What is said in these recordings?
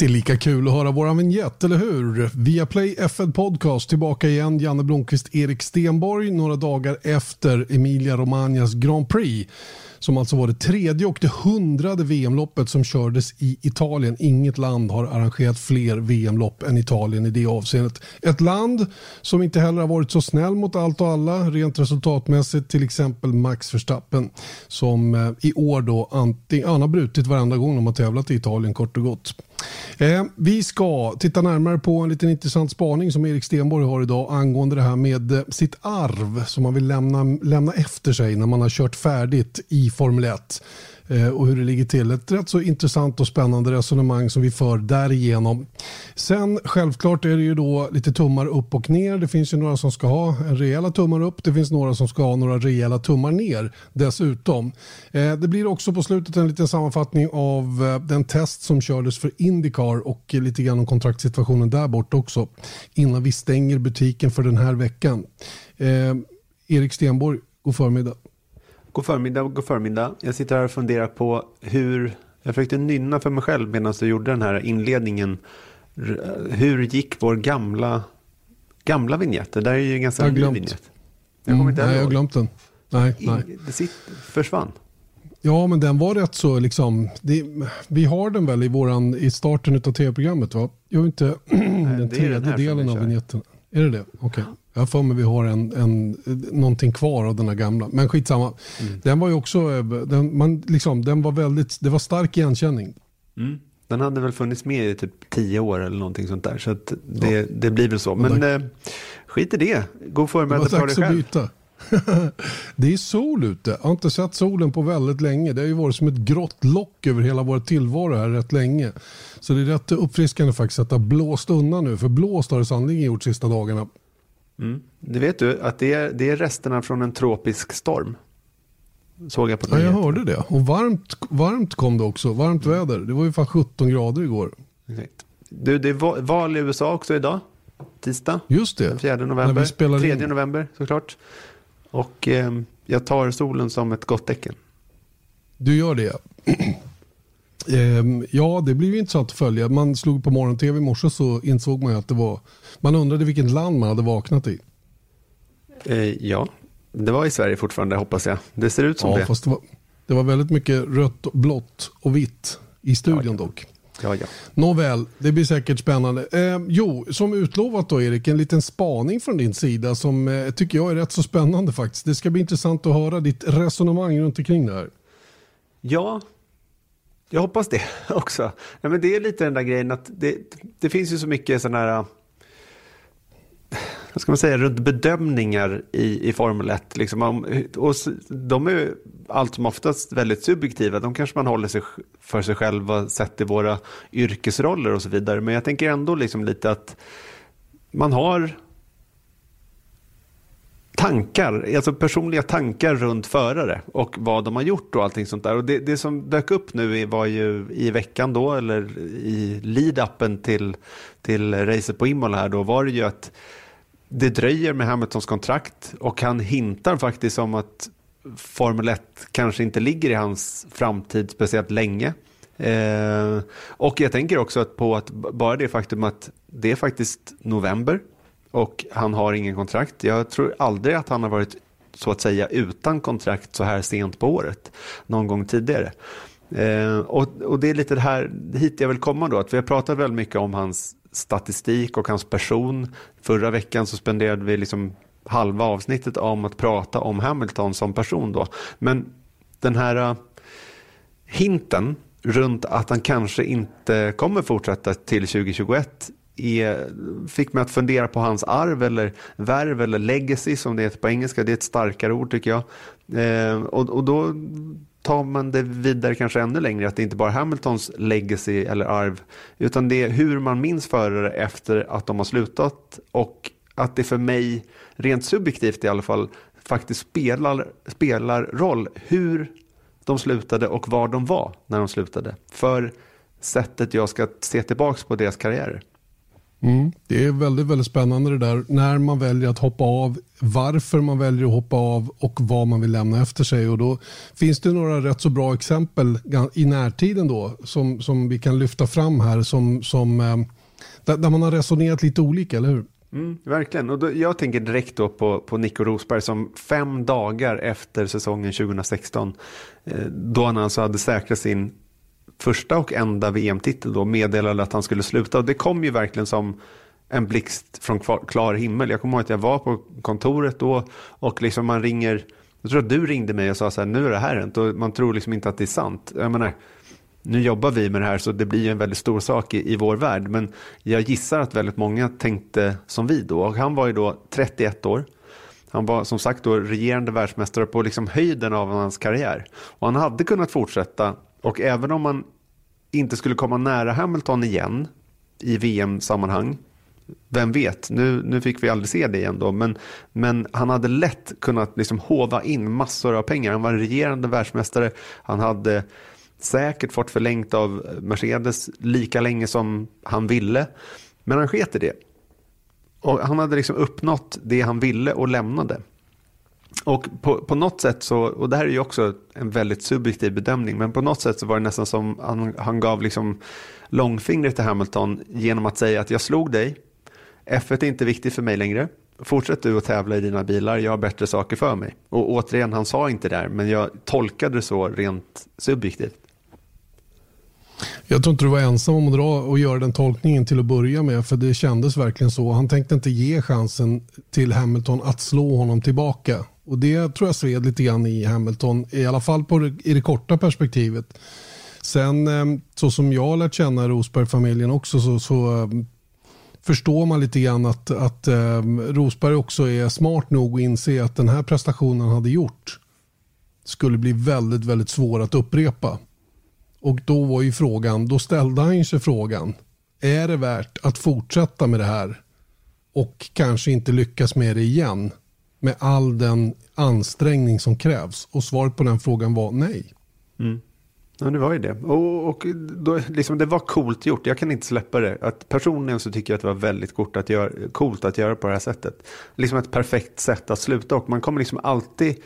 Alltid lika kul att höra våran vignett, eller hur? Viaplay F1 Podcast tillbaka igen. Janne Blomqvist, Erik Stenborg några dagar efter Emilia Romagnas Grand Prix som alltså var det tredje och det hundrade VM-loppet som kördes i Italien. Inget land har arrangerat fler VM-lopp än Italien i det avseendet. Ett land som inte heller har varit så snäll mot allt och alla rent resultatmässigt, till exempel Max Verstappen som eh, i år då antingen, har brutit varenda gång de har tävlat i Italien kort och gott. Eh, vi ska titta närmare på en liten intressant spaning som Erik Stenborg har idag angående det här med eh, sitt arv som man vill lämna, lämna efter sig när man har kört färdigt i Formel 1 Eh, och hur det ligger till. Ett rätt så intressant och spännande resonemang som vi för därigenom. Sen självklart är det ju då lite tummar upp och ner. Det finns ju några som ska ha rejäla tummar upp. Det finns några som ska ha några rejäla tummar ner dessutom. Eh, det blir också på slutet en liten sammanfattning av eh, den test som kördes för Indycar och lite grann om kontraktssituationen där bort också innan vi stänger butiken för den här veckan. Erik Stenborg, god förmiddag. God förmiddag, god förmiddag. Jag sitter här och funderar på hur, jag försökte nynna för mig själv medan du gjorde den här inledningen. Hur gick vår gamla, gamla vignett? Det där är ju en ganska ny vignett. Jag kommer inte mm, nej, jag har glömt den. Nej, nej. Det sitt, försvann. Ja, men den var rätt så liksom. Det, vi har den väl i, våran, i starten av tv-programmet va? Jag inte den tredje delen av vignetten. Är det det? Okej. Okay. Jag har för mig vi har en, en, någonting kvar av den här gamla. Men skitsamma. Mm. Den var ju också, den, man, liksom, den var väldigt, det var stark igenkänning. Mm. Den hade väl funnits med i typ tio år eller någonting sånt där. Så det, ja. det blir väl så. Men eh, skit i det. God förmiddag på dig själv. Byta. det är sol ute. Jag har inte sett solen på väldigt länge. Det har ju varit som ett grått lock över hela vår tillvaro här rätt länge. Så det är rätt uppfriskande faktiskt att det har blåst undan nu. För blåst har det sannolikt gjort sista dagarna. Mm. Det vet du att det är, det är resterna från en tropisk storm. Såg jag på ja, jag hörde det. Och varmt, varmt kom det också. Varmt mm. väder. Det var ju fan 17 grader igår. Exakt. Du, det är val i USA också idag. Tisdag. Just det. Den 4 november. 3 in. november såklart. Och eh, jag tar solen som ett gott tecken. Du gör det. Ehm, ja, det blir ju intressant att följa. Man slog på morgon-tv i morse så insåg man att det var... Man undrade vilket land man hade vaknat i. Eh, ja, det var i Sverige fortfarande hoppas jag. Det ser ut som ja, det. Fast det, var, det var väldigt mycket rött, blått och vitt i studion ja. dock. Ja, ja. Nåväl, det blir säkert spännande. Eh, jo, som utlovat då Erik, en liten spaning från din sida som eh, tycker jag är rätt så spännande faktiskt. Det ska bli intressant att höra ditt resonemang runt omkring det här. Ja, jag hoppas det också. Ja, men det är lite den där grejen att det, det finns ju så mycket sådana här eh, vad ska man säga, runt bedömningar i, i Formel 1. Liksom, och de är allt som oftast väldigt subjektiva. De kanske man håller sig för sig själva sett i våra yrkesroller och så vidare. Men jag tänker ändå liksom lite att man har tankar, alltså personliga tankar runt förare och vad de har gjort och allting sånt där. Och det, det som dök upp nu var ju i veckan då, eller i lead-upen till, till racet på Imola här då, var det ju att det dröjer med Hamiltons kontrakt och han hintar faktiskt om att Formel 1 kanske inte ligger i hans framtid speciellt länge. Eh, och jag tänker också att på att bara det faktum att det är faktiskt november och han har ingen kontrakt. Jag tror aldrig att han har varit så att säga utan kontrakt så här sent på året någon gång tidigare. Eh, och, och, det är lite det här hit jag vill komma då, att vi har pratat väldigt mycket om hans statistik och hans person. Förra veckan så spenderade vi liksom halva avsnittet om att prata om Hamilton som person då. Men den här eh, hinten runt att han kanske inte kommer fortsätta till 2021 är, fick mig att fundera på hans arv eller värv eller legacy som det heter på engelska. Det är ett starkare ord tycker jag. Eh, och, och då tar man det vidare kanske ännu längre, att det inte bara är Hamiltons legacy eller arv, utan det är hur man minns förare efter att de har slutat och att det för mig, rent subjektivt i alla fall, faktiskt spelar, spelar roll hur de slutade och var de var när de slutade. För sättet jag ska se tillbaka på deras karriärer. Mm. Det är väldigt, väldigt spännande det där när man väljer att hoppa av, varför man väljer att hoppa av och vad man vill lämna efter sig. Och då finns det några rätt så bra exempel i närtiden då som, som vi kan lyfta fram här som, som eh, där, där man har resonerat lite olika, eller hur? Mm, verkligen, och då, jag tänker direkt då på, på Nico Rosberg som fem dagar efter säsongen 2016, eh, då han alltså hade säkrat sin första och enda VM-titel då meddelade att han skulle sluta. Och det kom ju verkligen som en blixt från klar himmel. Jag kommer ihåg att jag var på kontoret då och liksom man ringer, jag tror att du ringde mig och sa så här, nu är det här hänt och man tror liksom inte att det är sant. Jag menar, nu jobbar vi med det här så det blir en väldigt stor sak i, i vår värld. Men jag gissar att väldigt många tänkte som vi då. Och han var ju då 31 år. Han var som sagt då regerande världsmästare på liksom höjden av hans karriär. Och han hade kunnat fortsätta och även om man inte skulle komma nära Hamilton igen i VM-sammanhang, vem vet, nu, nu fick vi aldrig se det igen då, men, men han hade lätt kunnat liksom hova in massor av pengar. Han var en regerande världsmästare, han hade säkert fått förlängt av Mercedes lika länge som han ville, men han sket i det. Och han hade liksom uppnått det han ville och lämnade. Och på, på något sätt så, och det här är ju också en väldigt subjektiv bedömning, men på något sätt så var det nästan som han, han gav liksom långfingret till Hamilton genom att säga att jag slog dig, F1 är inte viktigt för mig längre, fortsätt du att tävla i dina bilar, jag har bättre saker för mig. Och återigen, han sa inte det här, men jag tolkade det så rent subjektivt. Jag tror inte du var ensam om att dra och göra den tolkningen till att börja med. För det kändes verkligen så. Han tänkte inte ge chansen till Hamilton att slå honom tillbaka. Och det tror jag sved lite grann i Hamilton. I alla fall på det, i det korta perspektivet. Sen eh, så som jag har lärt känna Rosberg-familjen också så, så eh, förstår man lite grann att, att eh, Rosberg också är smart nog att inse att den här prestationen han hade gjort skulle bli väldigt, väldigt svår att upprepa. Och då var ju frågan, då ställde han sig frågan, är det värt att fortsätta med det här och kanske inte lyckas med det igen med all den ansträngning som krävs? Och svaret på den frågan var nej. Mm. Ja, det var ju det. Och, och då, liksom, det var coolt gjort. Jag kan inte släppa det. Att personligen så tycker jag att det var väldigt coolt att göra, coolt att göra på det här sättet. Liksom ett perfekt sätt att sluta. Och man kommer liksom alltid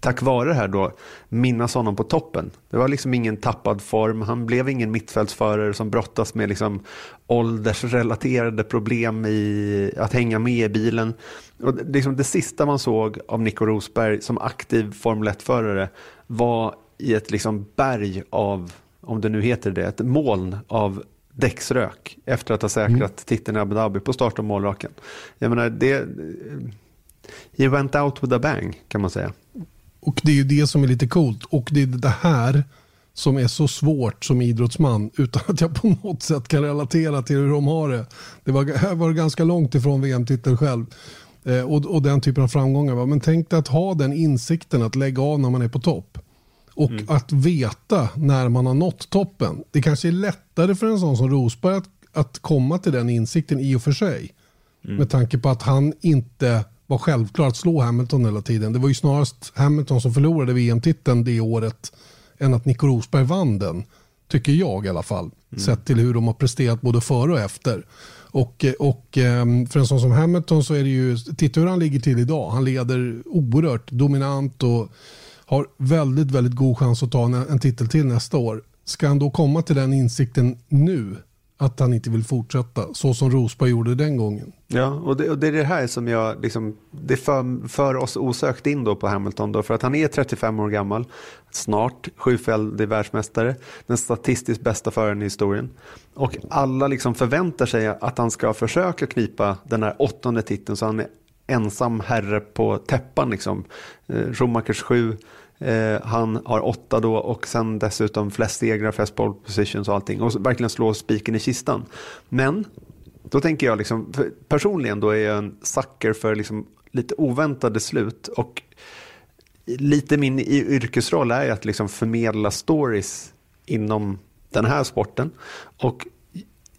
tack vare det här då minnas honom på toppen. Det var liksom ingen tappad form. Han blev ingen mittfältsförare som brottas med liksom åldersrelaterade problem i att hänga med i bilen. Och liksom det sista man såg av Nico Rosberg som aktiv Formel 1-förare var i ett liksom berg av, om det nu heter det, ett moln av däcksrök efter att ha säkrat mm. titeln i Abu Dhabi på start och målraken. Jag menar, det... He went out with a bang kan man säga. Och det är ju det som är lite coolt. Och det är det här som är så svårt som idrottsman utan att jag på något sätt kan relatera till hur de har det. Det var, var ganska långt ifrån VM-titeln själv. Eh, och, och den typen av framgångar. Va? Men tänk dig att ha den insikten att lägga av när man är på topp. Och mm. att veta när man har nått toppen. Det kanske är lättare för en sån som Rosberg att, att komma till den insikten i och för sig. Mm. Med tanke på att han inte var självklar att slå Hamilton hela tiden. Det var ju snarast Hamilton som förlorade VM-titeln det året än att Nico Rosberg vann den. Tycker jag i alla fall. Mm. Sett till hur de har presterat både före och efter. Och, och ehm, för en sån som Hamilton så är det ju, titta hur han ligger till idag. Han leder oerhört dominant och har väldigt, väldigt god chans att ta en, en titel till nästa år. Ska han då komma till den insikten nu att han inte vill fortsätta så som Rosberg gjorde den gången. Ja, och det, och det är det här som jag, liksom, det för, för oss osökt in då på Hamilton då, för att han är 35 år gammal, snart sjufaldig världsmästare, den statistiskt bästa föraren i historien. Och alla liksom förväntar sig att han ska försöka knipa den här åttonde titeln så han är ensam herre på täppan liksom. Eh, Schumachers sju Eh, han har åtta då och sen dessutom flest segrar, flest ball positions och allting. Och verkligen slå spiken i kistan. Men då tänker jag liksom, personligen då är jag en sucker för liksom lite oväntade slut. Och lite min yrkesroll är att liksom förmedla stories inom den här sporten. Och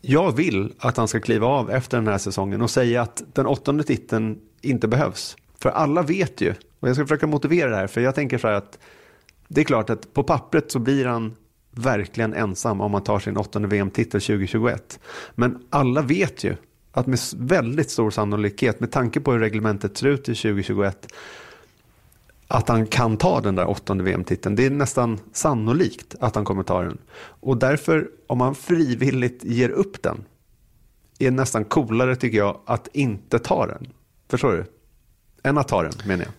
jag vill att han ska kliva av efter den här säsongen och säga att den åttonde titeln inte behövs. För alla vet ju och jag ska försöka motivera det här, för jag tänker så här att det är klart att på pappret så blir han verkligen ensam om man tar sin åttonde VM-titel 2021. Men alla vet ju att med väldigt stor sannolikhet, med tanke på hur reglementet ser ut i 2021, att han kan ta den där åttonde VM-titeln. Det är nästan sannolikt att han kommer ta den. Och därför, om han frivilligt ger upp den, är det nästan coolare tycker jag att inte ta den. Förstår du? Ta den, menar jag.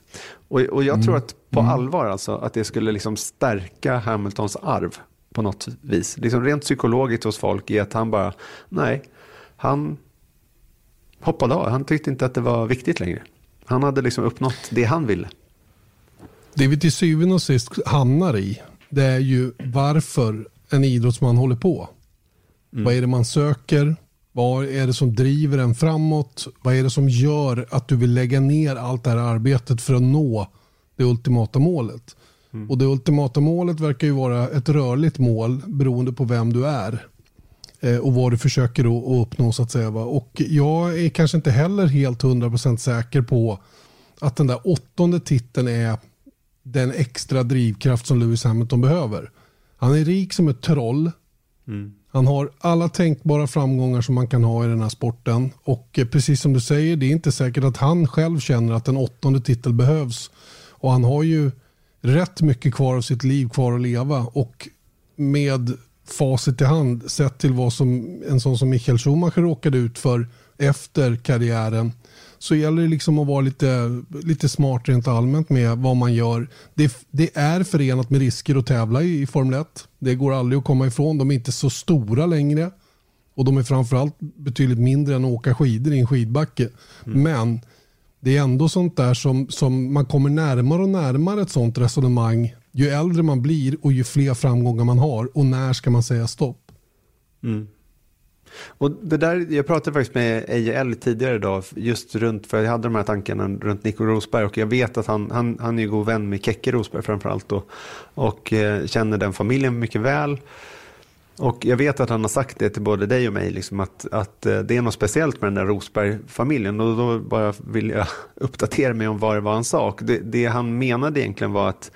Och, och jag mm. tror att på mm. allvar alltså, att det skulle liksom stärka Hamiltons arv på något vis. Liksom rent psykologiskt hos folk i att han bara, nej, han hoppade av. Han tyckte inte att det var viktigt längre. Han hade liksom uppnått det han ville. Det vi till syvende och sist hamnar i, det är ju varför en idrottsman håller på. Mm. Vad är det man söker? Vad är det som driver en framåt? Vad är det som gör att du vill lägga ner allt det här arbetet för att nå det ultimata målet? Mm. Och det ultimata målet verkar ju vara ett rörligt mål beroende på vem du är eh, och vad du försöker att uppnå så att säga. Och jag är kanske inte heller helt 100% säker på att den där åttonde titeln är den extra drivkraft som Lewis Hamilton behöver. Han är rik som ett troll. Mm. Han har alla tänkbara framgångar som man kan ha i den här sporten. Och eh, precis som du säger, det är inte säkert att han själv känner att en åttonde titel behövs. Och han har ju rätt mycket kvar av sitt liv kvar att leva. Och med facit i hand, sett till vad som en sån som Michael Schumacher råkade ut för efter karriären så gäller det liksom att vara lite, lite smart rent allmänt med vad man gör. Det, det är förenat med risker att tävla i, i Formel 1. Det går aldrig att komma ifrån. De är inte så stora längre. Och de är framförallt betydligt mindre än att åka skidor i en skidbacke. Mm. Men det är ändå sånt där som, som man kommer närmare och närmare ett sånt resonemang ju äldre man blir och ju fler framgångar man har. Och när ska man säga stopp? Mm. Och det där, jag pratade faktiskt med Eje tidigare idag, just runt, för jag hade de här tankarna runt Nico Rosberg och jag vet att han, han, han är god vän med Kekke Rosberg framförallt och, och eh, känner den familjen mycket väl. Och jag vet att han har sagt det till både dig och mig, liksom att, att eh, det är något speciellt med den där Rosberg-familjen. Och då bara vill jag uppdatera mig om vad det var han sa. Och det, det han menade egentligen var att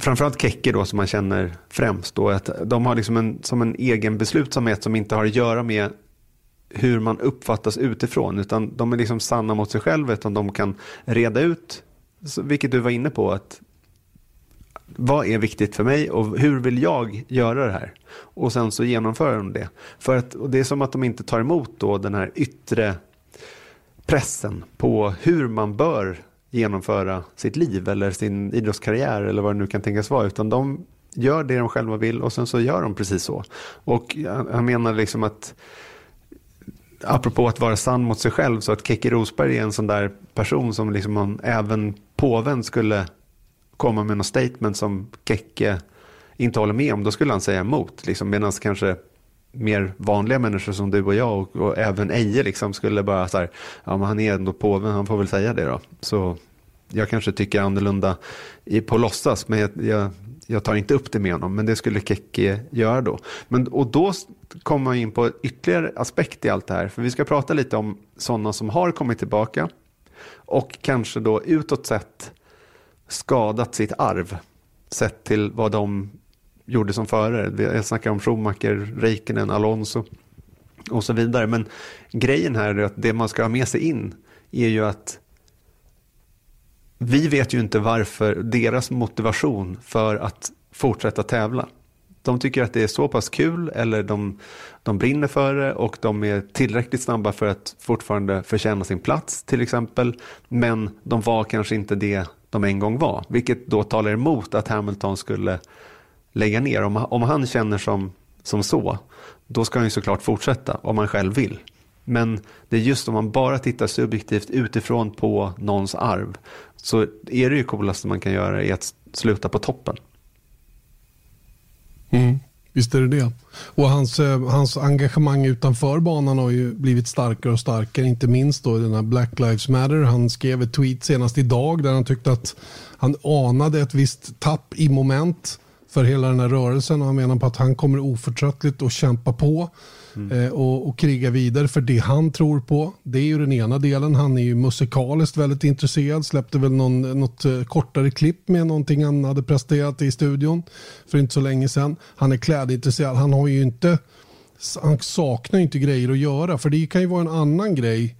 framförallt Kekke då som man känner främst då, att de har liksom en, som en egen beslutsamhet som inte har att göra med hur man uppfattas utifrån, utan de är liksom sanna mot sig själva, utan de kan reda ut, vilket du var inne på, att vad är viktigt för mig och hur vill jag göra det här? Och sen så genomför de det. För att, och det är som att de inte tar emot då den här yttre pressen på hur man bör genomföra sitt liv eller sin idrottskarriär eller vad det nu kan tänkas vara. Utan de gör det de själva vill och sen så gör de precis så. Och han menar liksom att apropå att vara sann mot sig själv så att Keke Rosberg är en sån där person som liksom man, även påven skulle komma med något statement som Keke inte håller med om, då skulle han säga emot. Liksom, Medan kanske mer vanliga människor som du och jag och, och även Eje liksom skulle bara så här, ja men han är ändå påven, han får väl säga det då. Så jag kanske tycker annorlunda i, på låtsas, men jag, jag, jag, tar inte upp det med honom. Men det skulle Keke göra då. Men, och då kommer man in på ytterligare aspekt i allt det här. För vi ska prata lite om sådana som har kommit tillbaka och kanske då utåt sett skadat sitt arv sett till vad de gjorde som förare. Jag snackar om Schumacher, Räikkönen, Alonso och så vidare. Men grejen här är att det man ska ha med sig in är ju att vi vet ju inte varför deras motivation för att fortsätta tävla. De tycker att det är så pass kul eller de, de brinner för det och de är tillräckligt snabba för att fortfarande förtjäna sin plats till exempel. Men de var kanske inte det de en gång var, vilket då talar emot att Hamilton skulle lägga ner. Om, om han känner som, som så, då ska han ju såklart fortsätta om han själv vill. Men det är just om man bara tittar subjektivt utifrån på någons arv så är det ju coolaste man kan göra i att sluta på toppen. Mm, visst är det det. Och hans, eh, hans engagemang utanför banan har ju blivit starkare och starkare. Inte minst då i den här Black Lives Matter. Han skrev ett tweet senast idag där han tyckte att han anade ett visst tapp i moment för hela den här rörelsen och han menar på att han kommer oförtröttligt att kämpa på mm. eh, och, och, kriga vidare för det han tror på. Det är ju den ena delen. Han är ju musikaliskt väldigt intresserad. Släppte väl någon, något eh, kortare klipp med någonting han hade presterat i studion för inte så länge sedan. Han är klädintresserad. Han har ju inte han saknar inte grejer att göra för det kan ju vara en annan grej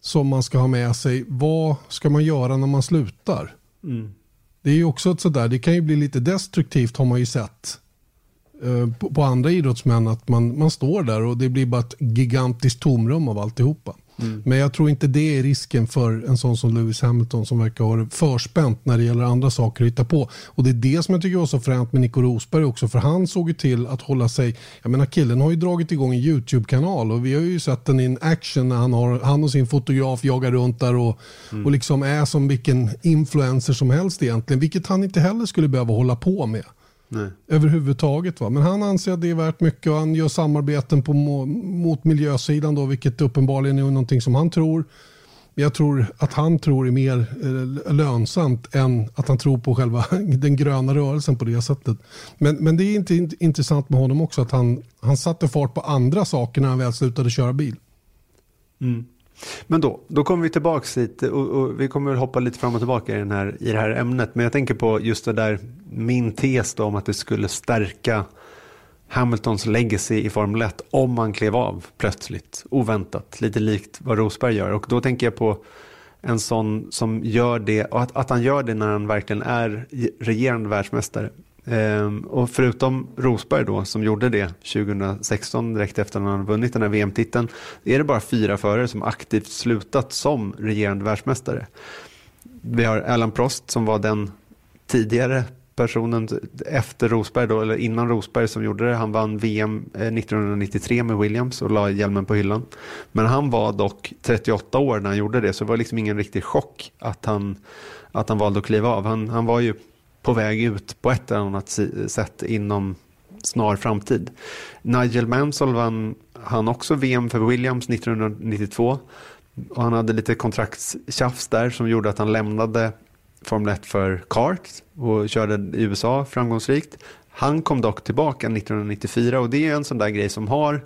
som man ska ha med sig. Vad ska man göra när man slutar? Mm. Det är ju också ett sådär, det kan ju bli lite destruktivt har man ju sett eh, på, på, andra idrottsmän att man, man står där och det blir bara ett gigantiskt tomrum av alltihopa. Mm. Men jag tror inte det är risken för en sån som Lewis Hamilton som verkar ha det förspänt när det gäller andra saker att hitta på. Och det är det som jag tycker var så fränt med Nico Rosberg också för han såg ju till att hålla sig, jag menar killen har ju dragit igång en YouTube-kanal och vi har ju sett den in action när han, har, han och sin fotograf jagar runt där och, mm. och liksom är som vilken influencer som helst egentligen, vilket han inte heller skulle behöva hålla på med. Nej. överhuvudtaget. Va? Men han anser att det är värt mycket och han gör samarbeten på, mot miljösidan då, vilket uppenbarligen är någonting som han tror. Jag tror att han tror är mer eh, lönsamt än att han tror på själva den gröna rörelsen på det sättet. Men, men det är inte intressant med honom också att han, han satte fart på andra saker när han väl slutade köra bil. Mm. Men då, då kommer vi tillbaka hit och, och, vi kommer hoppa lite fram och tillbaka i, den här, i det här ämnet. Men jag tänker på just det där, min tes då om att det skulle stärka Hamiltons legacy i Formel 1 om han klev av plötsligt, oväntat, lite likt vad Rosberg gör. Och då tänker jag på en sån som gör det, och att, att han gör det när han verkligen är regerande världsmästare. Ehm, och förutom Rosberg då som gjorde det 2016 direkt efter att han vunnit den här VM-titeln är det bara fyra förare som aktivt slutat som regerande världsmästare. Vi har Alan Prost som var den tidigare personen efter Rosberg då, eller innan Rosberg som gjorde det. Han vann VM 1993 eh, med Williams och la hjälmen på hyllan. Men han var dock 38 år när han gjorde det så det var liksom ingen riktig chock att han, att han valde att kliva av. Han, han var ju på väg ut på ett eller annat sätt inom snar framtid. Nigel Mansell vann han också VM för Williams 1992 och han hade lite kontraktstjafs där som gjorde att han lämnade Formel 1 för kart och körde i USA framgångsrikt. Han kom dock tillbaka 1994 och det är en sån där grej som har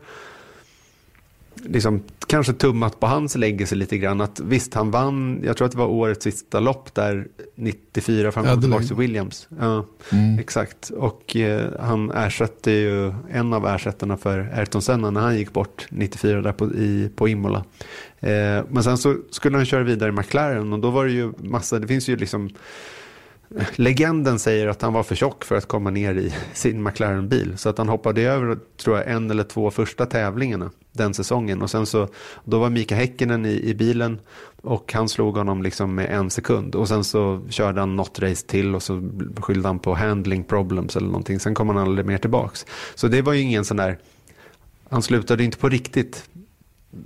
liksom, kanske tummat på hans legacy lite grann. Att visst, han vann, jag tror att det var årets sista lopp där 94 fram och tillbaka till Williams. Ja, mm. Exakt, och eh, han ersatte ju en av ersättarna för Ayrton Senna när han gick bort 94 där på, i, på Imola. Eh, men sen så skulle han köra vidare i McLaren och då var det ju massa, det finns ju liksom Legenden säger att han var för tjock för att komma ner i sin McLaren-bil. Så att han hoppade över tror jag, en eller två första tävlingarna den säsongen. Och sen så, då var Mika Häkkinen i, i bilen och han slog honom liksom med en sekund. Och sen så körde han något race till och så skyllde han på handling problems eller någonting. Sen kom han aldrig mer tillbaks. Så det var ju ingen sån där, han slutade inte på riktigt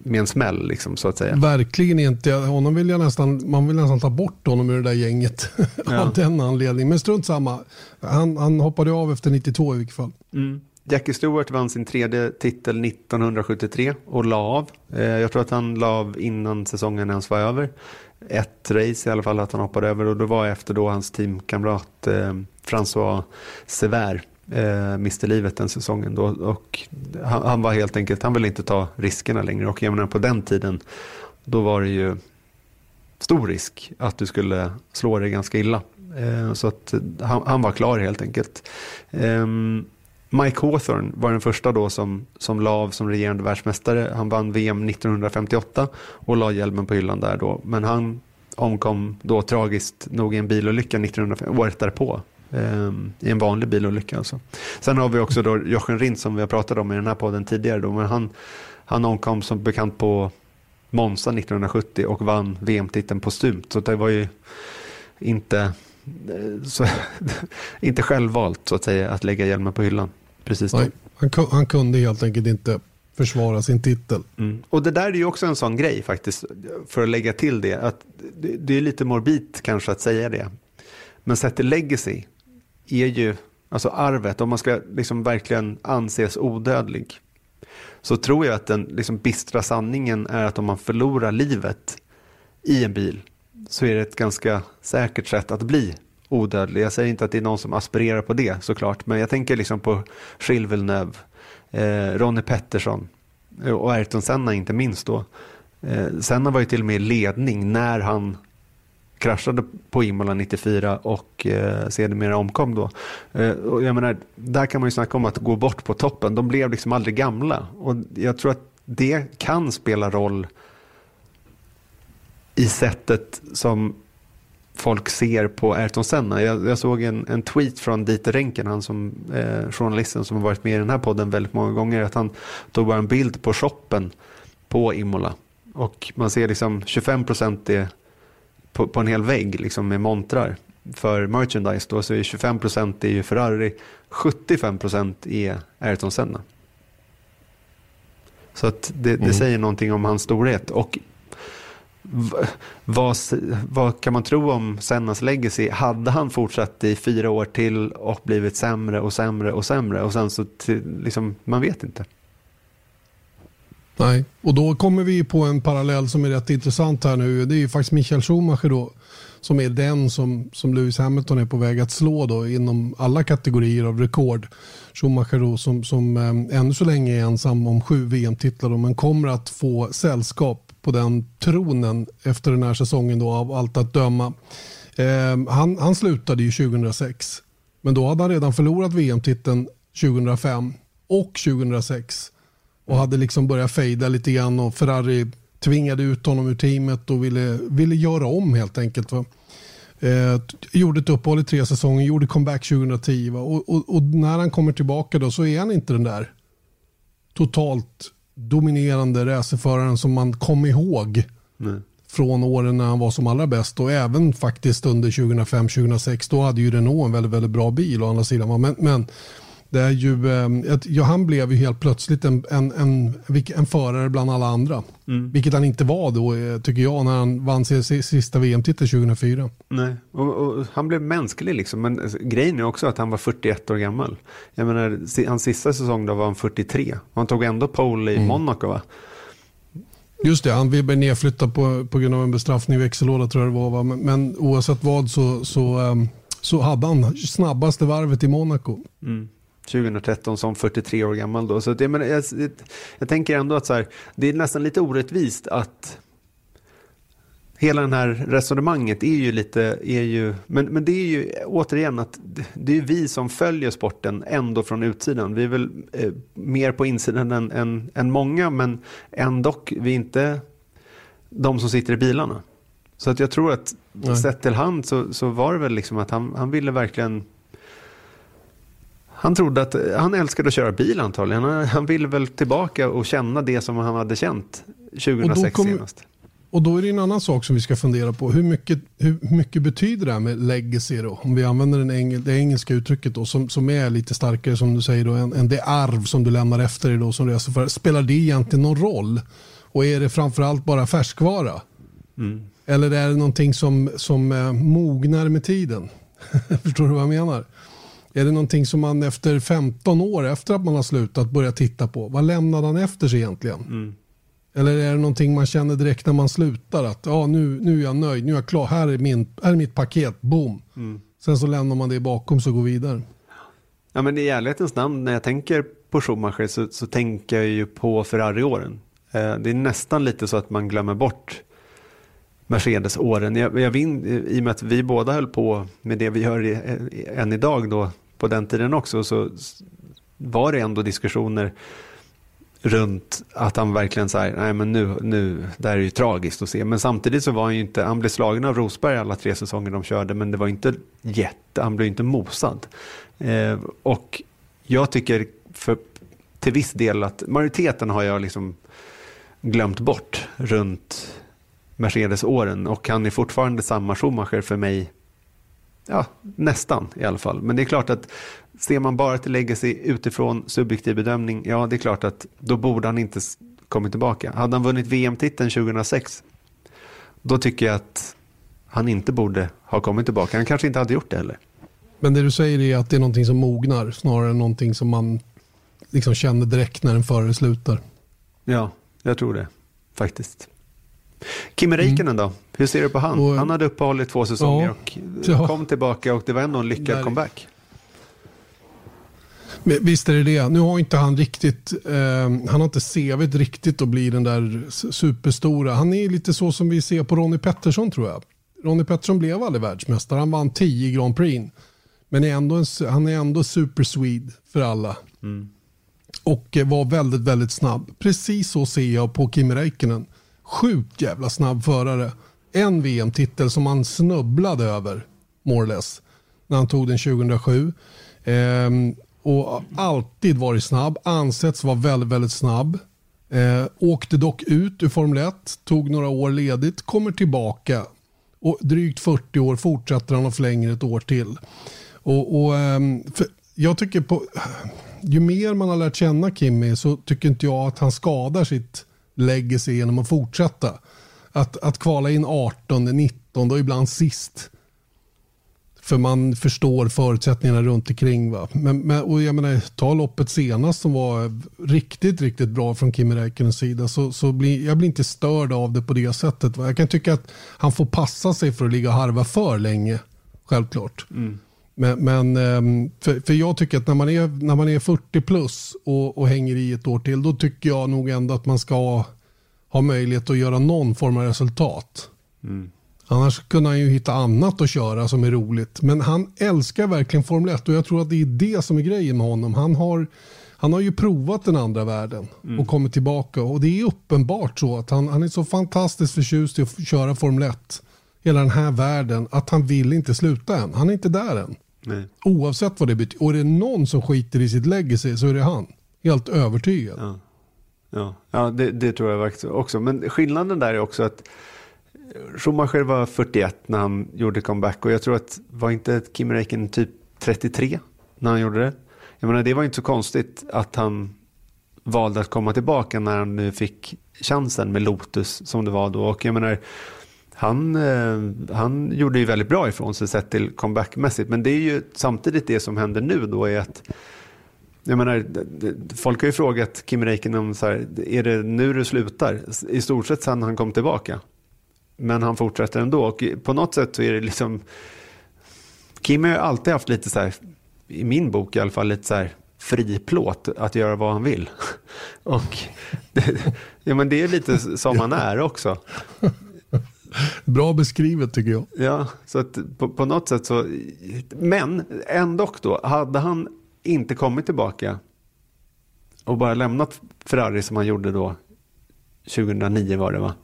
med en smäll liksom, så att säga. Verkligen inte. Honom vill jag nästan, man vill nästan ta bort honom ur det där gänget ja. av den anledningen. Men strunt samma. Han, han hoppade av efter 92 i vilket fall. Mm. Jackie Stewart vann sin tredje titel 1973 och la av. Eh, jag tror att han la av innan säsongen ens var över. Ett race i alla fall att han hoppade över och det var efter då hans teamkamrat eh, François Sever eh, miste livet den säsongen. Då, och han, han, var helt enkelt, han ville inte ta riskerna längre. Och jag menar på den tiden, då var det ju stor risk att du skulle slå dig ganska illa. Eh, så att han, han, var klar helt enkelt. Eh, Mike Hawthorne var den första då som, som la av som regerande världsmästare. Han vann VM 1958 och la hjälmen på hyllan där då. Men han omkom då tragiskt nog i en bilolycka 1905, året därpå. Um, I en vanlig bilolycka alltså. Sen har vi också då Jochen Rindt som vi har pratat om i den här podden tidigare. Då, men han, han omkom som bekant på Monza 1970 och vann VM-titeln postumt. Så det var ju inte, eh, så, inte självvalt så att säga att lägga hjälmen på hyllan. Precis då. Nej, han, han kunde helt enkelt inte försvara sin titel. Mm. Och det där är ju också en sån grej faktiskt, för att lägga till det. att Det, det är lite morbid kanske att säga det. Men sett till legacy är ju, alltså arvet, om man ska liksom verkligen anses odödlig, så tror jag att den liksom bistra sanningen är att om man förlorar livet i en bil så är det ett ganska säkert sätt att bli odödlig. Jag säger inte att det är någon som aspirerar på det såklart, men jag tänker liksom på Gilles Villeneuve, eh, Ronnie Pettersson eh, och Ayrton Senna inte minst då. Eh, Senna var ju till och med i ledning när han kraschade på Imola 94 och eh, sedermera omkom då. Eh, och jag menar, där kan man ju snacka om att gå bort på toppen. De blev liksom aldrig gamla och jag tror att det kan spela roll i sättet som folk ser på Ayrton Senna. Jag, jag såg en, en, tweet från Dieter Renken, han som eh, journalisten som har varit med i den här podden väldigt många gånger, att han tog bara en bild på shoppen på Imola. Och man ser liksom 25 procent på, på en hel vägg liksom med montrar för merchandise. Då så är 25 procent är Ferrari, 75 procent är Ayrton Senna. Så att det, det mm. säger någonting om hans storhet. Och vad, vad kan man tro om Sennas legacy? Hade han fortsatt i fyra år till och blivit sämre och sämre och sämre och sen så till, liksom, man vet inte. Nej, och då kommer vi på en parallell som är rätt intressant här nu. Det är ju faktiskt Michael Schumacher då som är den som, som Lewis Hamilton är på väg att slå då inom alla kategorier av rekord. Schumacher då som, som eh, ännu så länge är ensam om sju VM-titlar men kommer att få sällskap på den tronen efter den här säsongen då av allt att döma. Eh, han, han slutade ju 2006 men då hade han redan förlorat VM-titeln 2005 och 2006 och hade liksom börjat fejda lite grann och Ferrari tvingade ut honom ur teamet och ville, ville göra om helt enkelt. Va? Eh, gjorde ett uppehåll i tre säsonger, gjorde comeback 2010 och, och, och, när han kommer tillbaka då så är han inte den där totalt dominerande racerföraren som man kom ihåg Nej. från åren när han var som allra bäst och även faktiskt under 2005-2006 då hade ju Renault en väldigt, väldigt bra bil å andra sidan. Men, men det är ju, ehm, ja, han blev ju helt plötsligt en, en, en, en förare bland alla andra. Mm. Vilket han inte var då, eh, tycker jag, när han vann sin sista VM-titel 2004. Nej, och, och, han blev mänsklig liksom. Men grejen är också att han var 41 år gammal. Jag menar, hans sista säsong då var han 43. Och han tog ändå pole i mm. Monaco va? Just det, han blev nedflyttad på, på grund av en bestraffning i växellåda tror jag det var. Va? Men, men oavsett vad så, så, um, så hade han snabbaste varvet i Monaco. Mm. 2013 som 43 år gammal då. Så det, men jag, jag tänker ändå att så här, det är nästan lite orättvist att hela det här resonemanget är ju lite, är ju, men, men det är ju återigen att det är vi som följer sporten ändå från utsidan. Vi är väl eh, mer på insidan än, än, än många, men ändå, vi är inte de som sitter i bilarna. Så att jag tror att Nej. sett till hand så, så var det väl liksom att han, han ville verkligen han trodde att han älskade att köra bil antagligen. Han, han ville väl tillbaka och känna det som han hade känt 2006 kom, senast. Och då är det en annan sak som vi ska fundera på. Hur mycket, hur mycket betyder det här med legacy då? Om vi använder den engel, det engelska uttrycket då som, som är lite starkare som du säger då än, än det arv som du lämnar efter dig då som reseförare. Spelar det egentligen någon roll? Och är det framförallt bara färskvara? Mm. Eller är det någonting som, som eh, mognar med tiden? Förstår du vad jag menar? Är det någonting som man efter 15 år efter att man har slutat börjar titta på? Vad lämnade han efter sig egentligen? Mm. Eller är det någonting man känner direkt när man slutar att ja, nu, nu är jag nöjd, nu är jag klar, här är, min, här är mitt paket, boom. Mm. Sen så lämnar man det bakom och går vidare. Ja, men i ärlighetens namn, när jag tänker på Schumacher så, så tänker jag ju på Ferrari-åren. Eh, det är nästan lite så att man glömmer bort Mercedes-åren. Jag, jag vin, I och med att vi båda höll på med det vi gör i, än idag då, på den tiden också, så var det ändå diskussioner runt att han verkligen säger nej men nu, nu, det här är ju tragiskt att se. Men samtidigt så var han ju inte, han blev slagen av Rosberg alla tre säsonger de körde, men det var inte jätte, han blev inte mosad. Eh, och jag tycker för, till viss del att majoriteten har jag liksom glömt bort runt Mercedes-åren och han är fortfarande samma Schumacher för mig. Ja, nästan i alla fall. Men det är klart att ser man bara till legacy utifrån subjektiv bedömning, ja det är klart att då borde han inte kommit tillbaka. Hade han vunnit VM-titeln 2006, då tycker jag att han inte borde ha kommit tillbaka. Han kanske inte hade gjort det heller. Men det du säger är att det är någonting som mognar snarare än någonting som man liksom känner direkt när en förare slutar. Ja, jag tror det faktiskt. Kimi Räikkönen då? Hur ser du på han? Och- han hade uppehåll i två säsonger Ja. och Ja. kom tillbaka och det var ändå en lyckad Där- comeback. Visst är det det. Nu har inte han riktigt, eh, han har inte CVt riktigt att bli den där superstora. Han är lite så som vi ser på Ronnie Pettersson tror jag. Ronnie Pettersson blev aldrig världsmästare. Han vann 10 Grand Prix. Men är ändå en, han är ändå super Swede för alla. Och eh, var väldigt, väldigt snabb. Precis så ser jag på Kimi Räikkönen. Sjukt jävla snabb förare. En VM-titel som han snubblade över, more or less, när han tog den 2007. Ehm, och alltid varit snabb, ansetts vara väldigt, väldigt snabb. Eh, åkte dock ut ur Formel 1, tog några år ledigt, kommer tillbaka. Och drygt 40 år fortsätter han och förlänger ett år till. Och, och, ehm, jag tycker på, ju mer man har lärt känna Kimmy så tycker inte jag att han skadar sitt lägger sig genom att fortsätta. Att, att kvala in 18, 19 och ibland sist. För man förstår förutsättningarna runt omkring. Va? Men, men, och jag menar, ta loppet senast som var riktigt, riktigt bra från Kimi Räikkönens sida. Så, så blir, jag blir inte störd av det på det sättet. Va? Jag kan tycka att han får passa sig för att ligga och harva för länge. Självklart. Mm. Men, men ehm, för, för jag tycker att när man är, när man är 40 plus och, och hänger i ett år till, då tycker jag nog ändå att man ska ha, möjlighet att göra någon form av resultat. Annars kunde han ju hitta annat att köra som är roligt. Men han älskar verkligen Formel 1 och jag tror att det är det som är grejen med honom. Han har, han har ju provat den andra världen och kommit tillbaka. Och det är uppenbart så att han, han är så fantastiskt förtjust i att köra Formel 1. Hela den här världen. Att han vill inte sluta än. Han är inte där än. Nej. Oavsett vad det betyder. Och är det någon som skiter i sitt legacy så är det han. Helt övertygad. Ja, ja. ja det, det tror jag också. Men skillnaden där är också att Schumacher var 41 när han gjorde comeback och jag tror att var inte Kim Räikkönen typ 33 när han gjorde det. Jag menar det var inte så konstigt att han valde att komma tillbaka när han nu fick chansen med Lotus som det var då. Och jag menar han, eh, han gjorde ju väldigt bra ifrån sig sett till comebackmässigt. Men det är ju samtidigt det som händer nu då är att jag menar, folk har ju frågat Kim Räikkönen om så här, är det nu du slutar? I stort sett sedan han kom tillbaka. Men han fortsätter ändå och på något sätt så är det liksom Kim har ju alltid haft lite så här, i min bok i alla fall, lite så här fri plåt att göra vad han vill. Och det, ja, men det är lite som han är också. Bra beskrivet tycker jag. Ja, så att på, på något sätt så, men ändå då, hade han inte kommit tillbaka och bara lämnat Ferrari som han gjorde då 2009 var det va?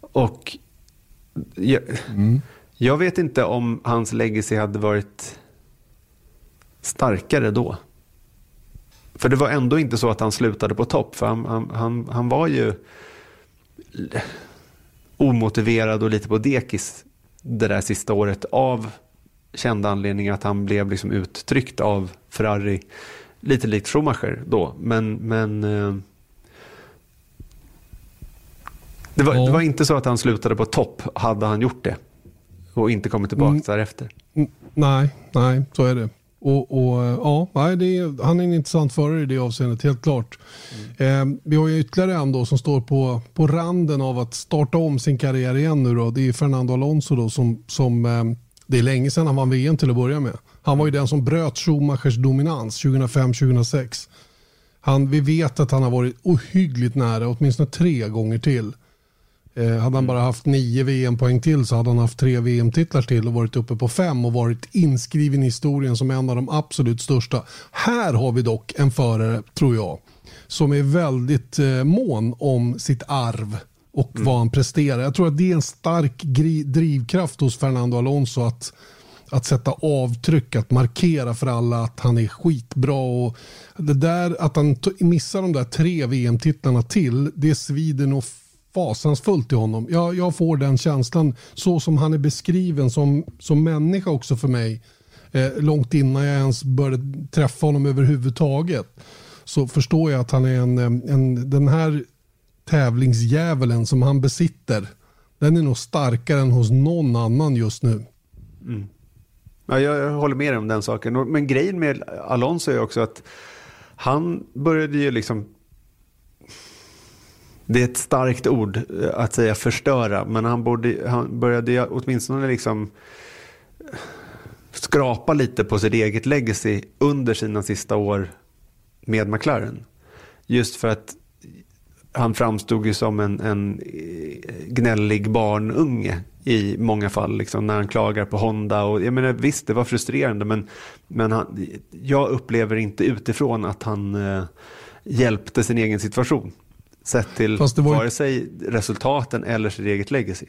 Och jag, jag vet inte om hans legacy hade varit starkare då. För det var ändå inte så att han slutade på topp, för han, han, han, han var ju omotiverad och lite på dekis det där sista året av kända anledningar att han blev liksom uttryckt av Ferrari lite likt Schumacher då. Men, men eh, det, var, det var inte så att han slutade på topp hade han gjort det och inte kommit tillbaka Mm. därefter. Mm, Nej, nej, så är det. Och, och ja, nej, det är, han är en intressant förare i det avseendet, helt klart. Eh, vi har ju ytterligare en då som står på, på randen av att starta om sin karriär igen nu då. Det är Fernando Alonso då som, som eh, det är länge sedan han vann VM till att börja med. Han var ju den som bröt Schumachers dominans 2005-2006. Han, vi vet att han har varit ohyggligt nära, åtminstone tre gånger till. Eh, hade han bara haft nio VM-poäng till så hade han haft tre VM-titlar till och varit uppe på fem och varit inskriven i historien som en av de absolut största. Här har vi dock en förare, tror jag, som är väldigt eh, mån om sitt arv och vad han presterar. Jag tror att det är en stark drivkraft hos Fernando Alonso att att sätta avtryck, att markera för alla att han är skitbra. Och det där att han missar de där tre VM-titlarna till, det svider nog fasansfullt i honom. Jag, jag får den känslan så som han är beskriven som, som människa också för mig. Eh, långt innan jag ens började träffa honom överhuvudtaget. Så förstår jag att han är en, eh, en den här tävlingsdjävulen som han besitter. Den är nog starkare än hos någon annan just nu. Mm. Ja, jag, håller med dig om den saken. Men grejen med Alonso är också att han började ju liksom det är ett starkt ord eh, att säga förstöra, men han, borde, han började åtminstone liksom skrapa lite på sitt eget legacy under sina sista år med McLaren. Just för att han framstod ju som en, en eh, gnällig barnunge i många fall. Liksom, när han klagar på Honda. Och, jag menar, visst, det var frustrerande men, men han, jag upplever inte utifrån att han eh, hjälpte sin egen situation. Sett till var... vare sig resultaten eller sitt eget legacy.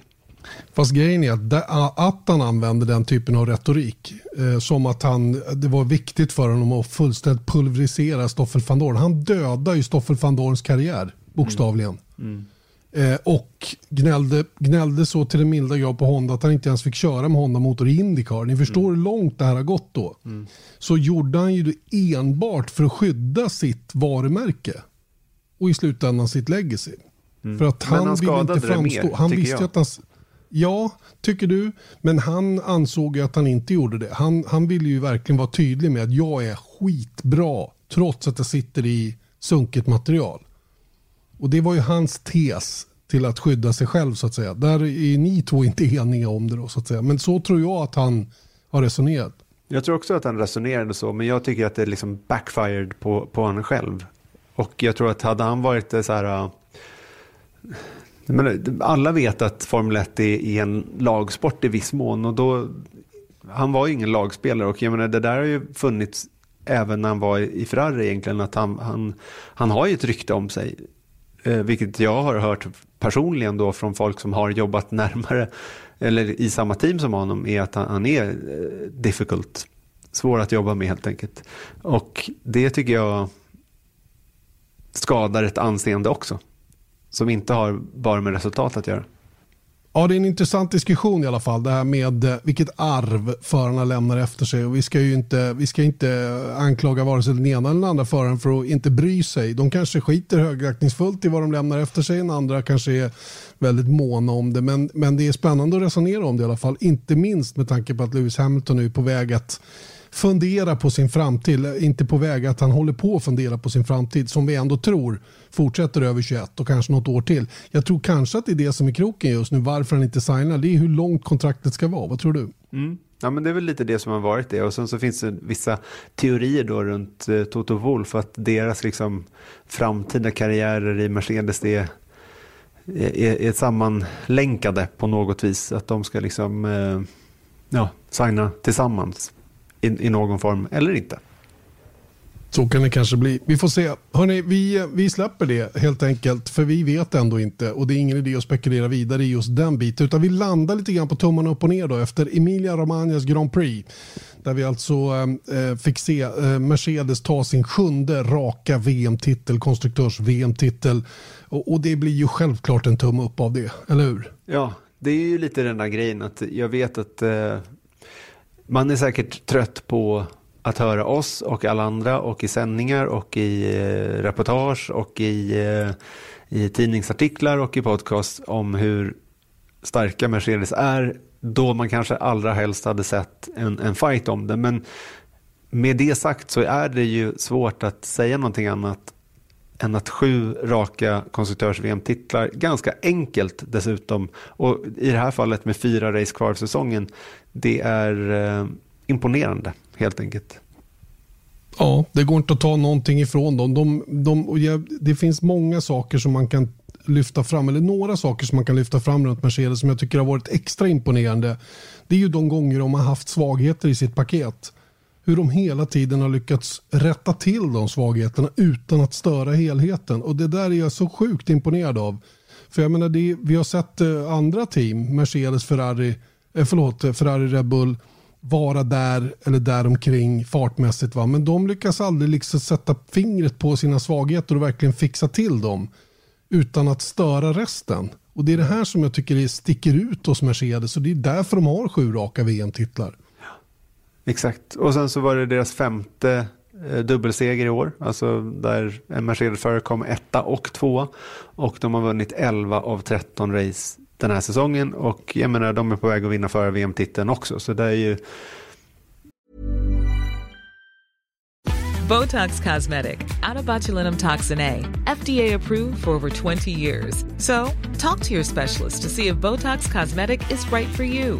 Fast grejen är att, att han använde den typen av retorik, eh, som att han, det var viktigt för honom att fullständigt pulverisera Stoffel van Dorn. Han dödade ju Stoffel van Dorns karriär, bokstavligen. Mm. Mm. Eh, och gnällde, gnällde så till den milda grad på Honda att han inte ens fick köra med Honda-motor i Indycar. Ni förstår mm. hur långt det här har gått då. Mm. Så gjorde han ju det enbart för att skydda sitt varumärke och i slutändan sitt legacy. Mm. För att han, han ville inte framstå. Mer, han visste jag. att han, Ja, tycker du. Men han ansåg ju att han inte gjorde det. Han, han ville ju verkligen vara tydlig med att jag är skitbra trots att jag sitter i sunkigt material. Och det var ju hans tes till att skydda sig själv så att säga. Där är ni två inte eniga om det då så att säga. Men så tror jag att han har resonerat. Jag tror också att han resonerade så, men jag tycker att det liksom backfired på, på honom själv. Och jag tror att hade han varit så här äh, men alla vet att Formel 1 är, en lagsport i viss mån och då, han var ju ingen lagspelare och jag menar, det där har ju funnits även när han var i Ferrari egentligen, att han, han, han har ju ett rykte om sig. Eh, vilket jag har hört personligen då från folk som har jobbat närmare eller i samma team som honom är att han, han är eh, difficult. Svår att jobba med helt enkelt. Och det tycker jag skadar ett anseende också som inte har bara med resultat att göra. Ja, det är en intressant diskussion i alla fall. Det här med eh, vilket arv förarna lämnar efter sig. Och vi, ska ju inte, vi ska inte anklaga vare sig den ena eller den andra föraren för att inte bry sig. De kanske skiter högaktningsfullt i vad de lämnar efter sig. Den andra kanske är väldigt måna om det. Men, men det är spännande att resonera om det i alla fall. Inte minst med tanke på att Lewis Hamilton är på väg att fundera på sin framtid. Inte på väg att han håller på att fundera på sin framtid som vi ändå tror fortsätter över 21 och kanske något år till. Jag tror kanske att det är det som är kroken just nu varför han inte signar. Det är hur långt kontraktet ska vara. Vad tror du? Mm. Ja, men det är väl lite det som har varit det. Och sen så finns det vissa teorier då runt eh, Toto Wolf att deras liksom framtida karriärer i Mercedes är, är, är sammanlänkade på något vis. Att de ska liksom eh, ja, signa tillsammans i, i någon form eller inte. Så kan det kanske bli. Vi får se. Hörrni, vi, vi släpper det helt enkelt. För vi vet ändå inte. Och det är ingen idé att spekulera vidare i just den biten. Utan vi landar lite grann på tummarna upp och ner då efter Emilia Romagnas Grand Prix. Där vi alltså eh, fick se eh, Mercedes ta sin sjunde raka VM-titel, konstruktörs-VM-titel. Och, och, det blir ju självklart en tumme upp av det, eller hur? Ja, det är ju lite den där grejen att jag vet att eh, man är säkert trött på att höra oss och alla andra och i sändningar och i eh, reportage och i, eh, i tidningsartiklar och i podcast om hur starka Mercedes är då man kanske allra helst hade sett en, en fight om det. Men med det sagt så är det ju svårt att säga någonting annat än att sju raka konstruktörs-VM-titlar, ganska enkelt dessutom, och i det här fallet med fyra race kvar säsongen, det är eh, imponerande helt enkelt. Ja, det går inte att ta någonting ifrån dem. De, de, det finns många saker som man kan lyfta fram, eller några saker som man kan lyfta fram runt Mercedes som jag tycker har varit extra imponerande. Det är ju de gånger de har haft svagheter i sitt paket. Hur de hela tiden har lyckats rätta till de svagheterna utan att störa helheten. Och det där är jag så sjukt imponerad av. För jag menar, det, vi har sett eh, andra team, Mercedes, Ferrari, eh, förlåt, eh, Ferrari, Red Bull, vara där eller däromkring fartmässigt. Va? Men de lyckas aldrig liksom sätta fingret på sina svagheter och verkligen fixa till dem utan att störa resten. Och Det är det här som jag tycker sticker ut hos Mercedes och det är därför de har sju raka VM-titlar. Exakt, och sen så var det deras femte eh, dubbelseger i år, alltså där en Mercedes-förare kom etta och tvåa. Och de har vunnit 11 av 13 race den här säsongen. Och jag menar de är på väg att vinna före VM-titeln också. Så det är ju Botox Cosmetic, Atobatulinum toxin A, FDA approved for over 20 years. So, talk to your specialist to see if Botox Cosmetic is right for you.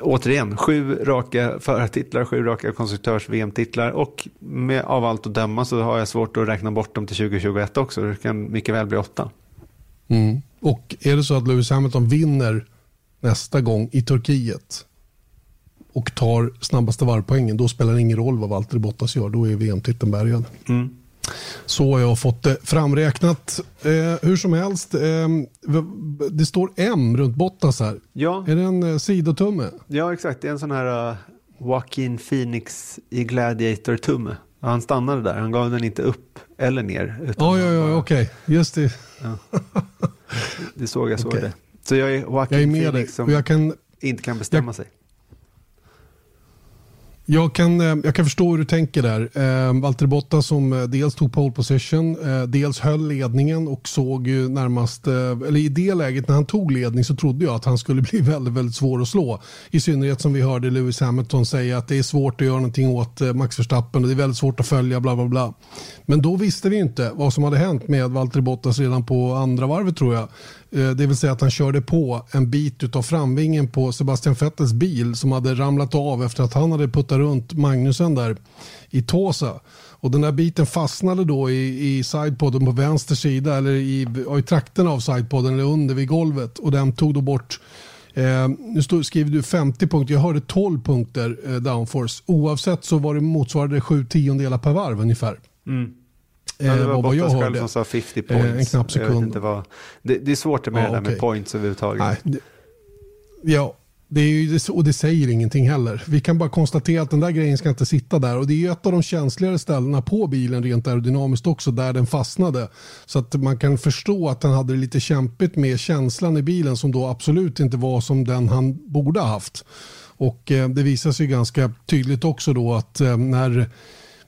Återigen, sju raka förartitlar, sju raka konstruktörs-VM-titlar och med, av allt att döma så har jag svårt att räkna bort dem till 2021 också. Det kan mycket väl bli åtta. Mm. Och är det så att Lewis Hamilton vinner nästa gång i Turkiet och tar snabbaste varvpoängen, då spelar det ingen roll vad Valtteri Bottas gör. Då är VM-titeln bärgad. Mm. Så har jag fått det framräknat. Eh, hur som helst, eh, det står M runt Bottas här. Ja. Är det en eh, sidotumme? Ja, exakt. Det är en sån här uh, Joaquin Phoenix i Gladiator-tumme. Han stannade där, han gav den inte upp eller ner. Utan Ja, ja, ja, bara- okej. Just det. Det såg jag, såg Okej. det. Så jag är Joaquin Jag är med dig. Phoenix som jag kan inte kan bestämma sig. Jag kan, eh, jag kan förstå hur du tänker där. Eh, Valtteri Bottas som eh, dels tog pole position, dels höll ledningen och såg ju närmast, eller i det läget när han tog ledning så trodde jag att han skulle bli väldigt, väldigt svår att slå. I synnerhet som vi hörde Lewis Hamilton säga att det är svårt att göra någonting åt Max Verstappen och det är väldigt svårt att följa bla bla bla. Men då visste vi inte vad som hade hänt med Valtteri Bottas redan på andra varvet tror jag. Eh, det vill säga att han körde på en bit av framvingen på Sebastian Vettels bil som hade ramlat av efter att han hade puttat runt Magnusen där i Tåsa. Och den där biten fastnade då i, i sidepodden på vänster sida eller i, i trakten av sidepodden eller under vid golvet och den tog då bort Eh, nu stod, skriver du 50 punkter, jag hörde 12 punkter eh, downforce. Oavsett så var det motsvarade 7 tiondelar per varv ungefär. Mm. Eh, Ja, det var vad- jag hörde. som sa 50 Eh, points. en knapp sekund. inte vad, det, det är svårt med Ja, det där med okej. points överhuvudtaget. Nej, det, ja, det är ju, och det säger ingenting heller. Vi kan bara konstatera att den där grejen ska inte sitta där. Och det är ett av de känsligare ställena på bilen rent aerodynamiskt också, där den fastnade. Så att man kan förstå att han hade det lite kämpigt med känslan i bilen som då absolut inte var som den han borde ha haft. Och eh, det visar sig ganska tydligt också då att eh, när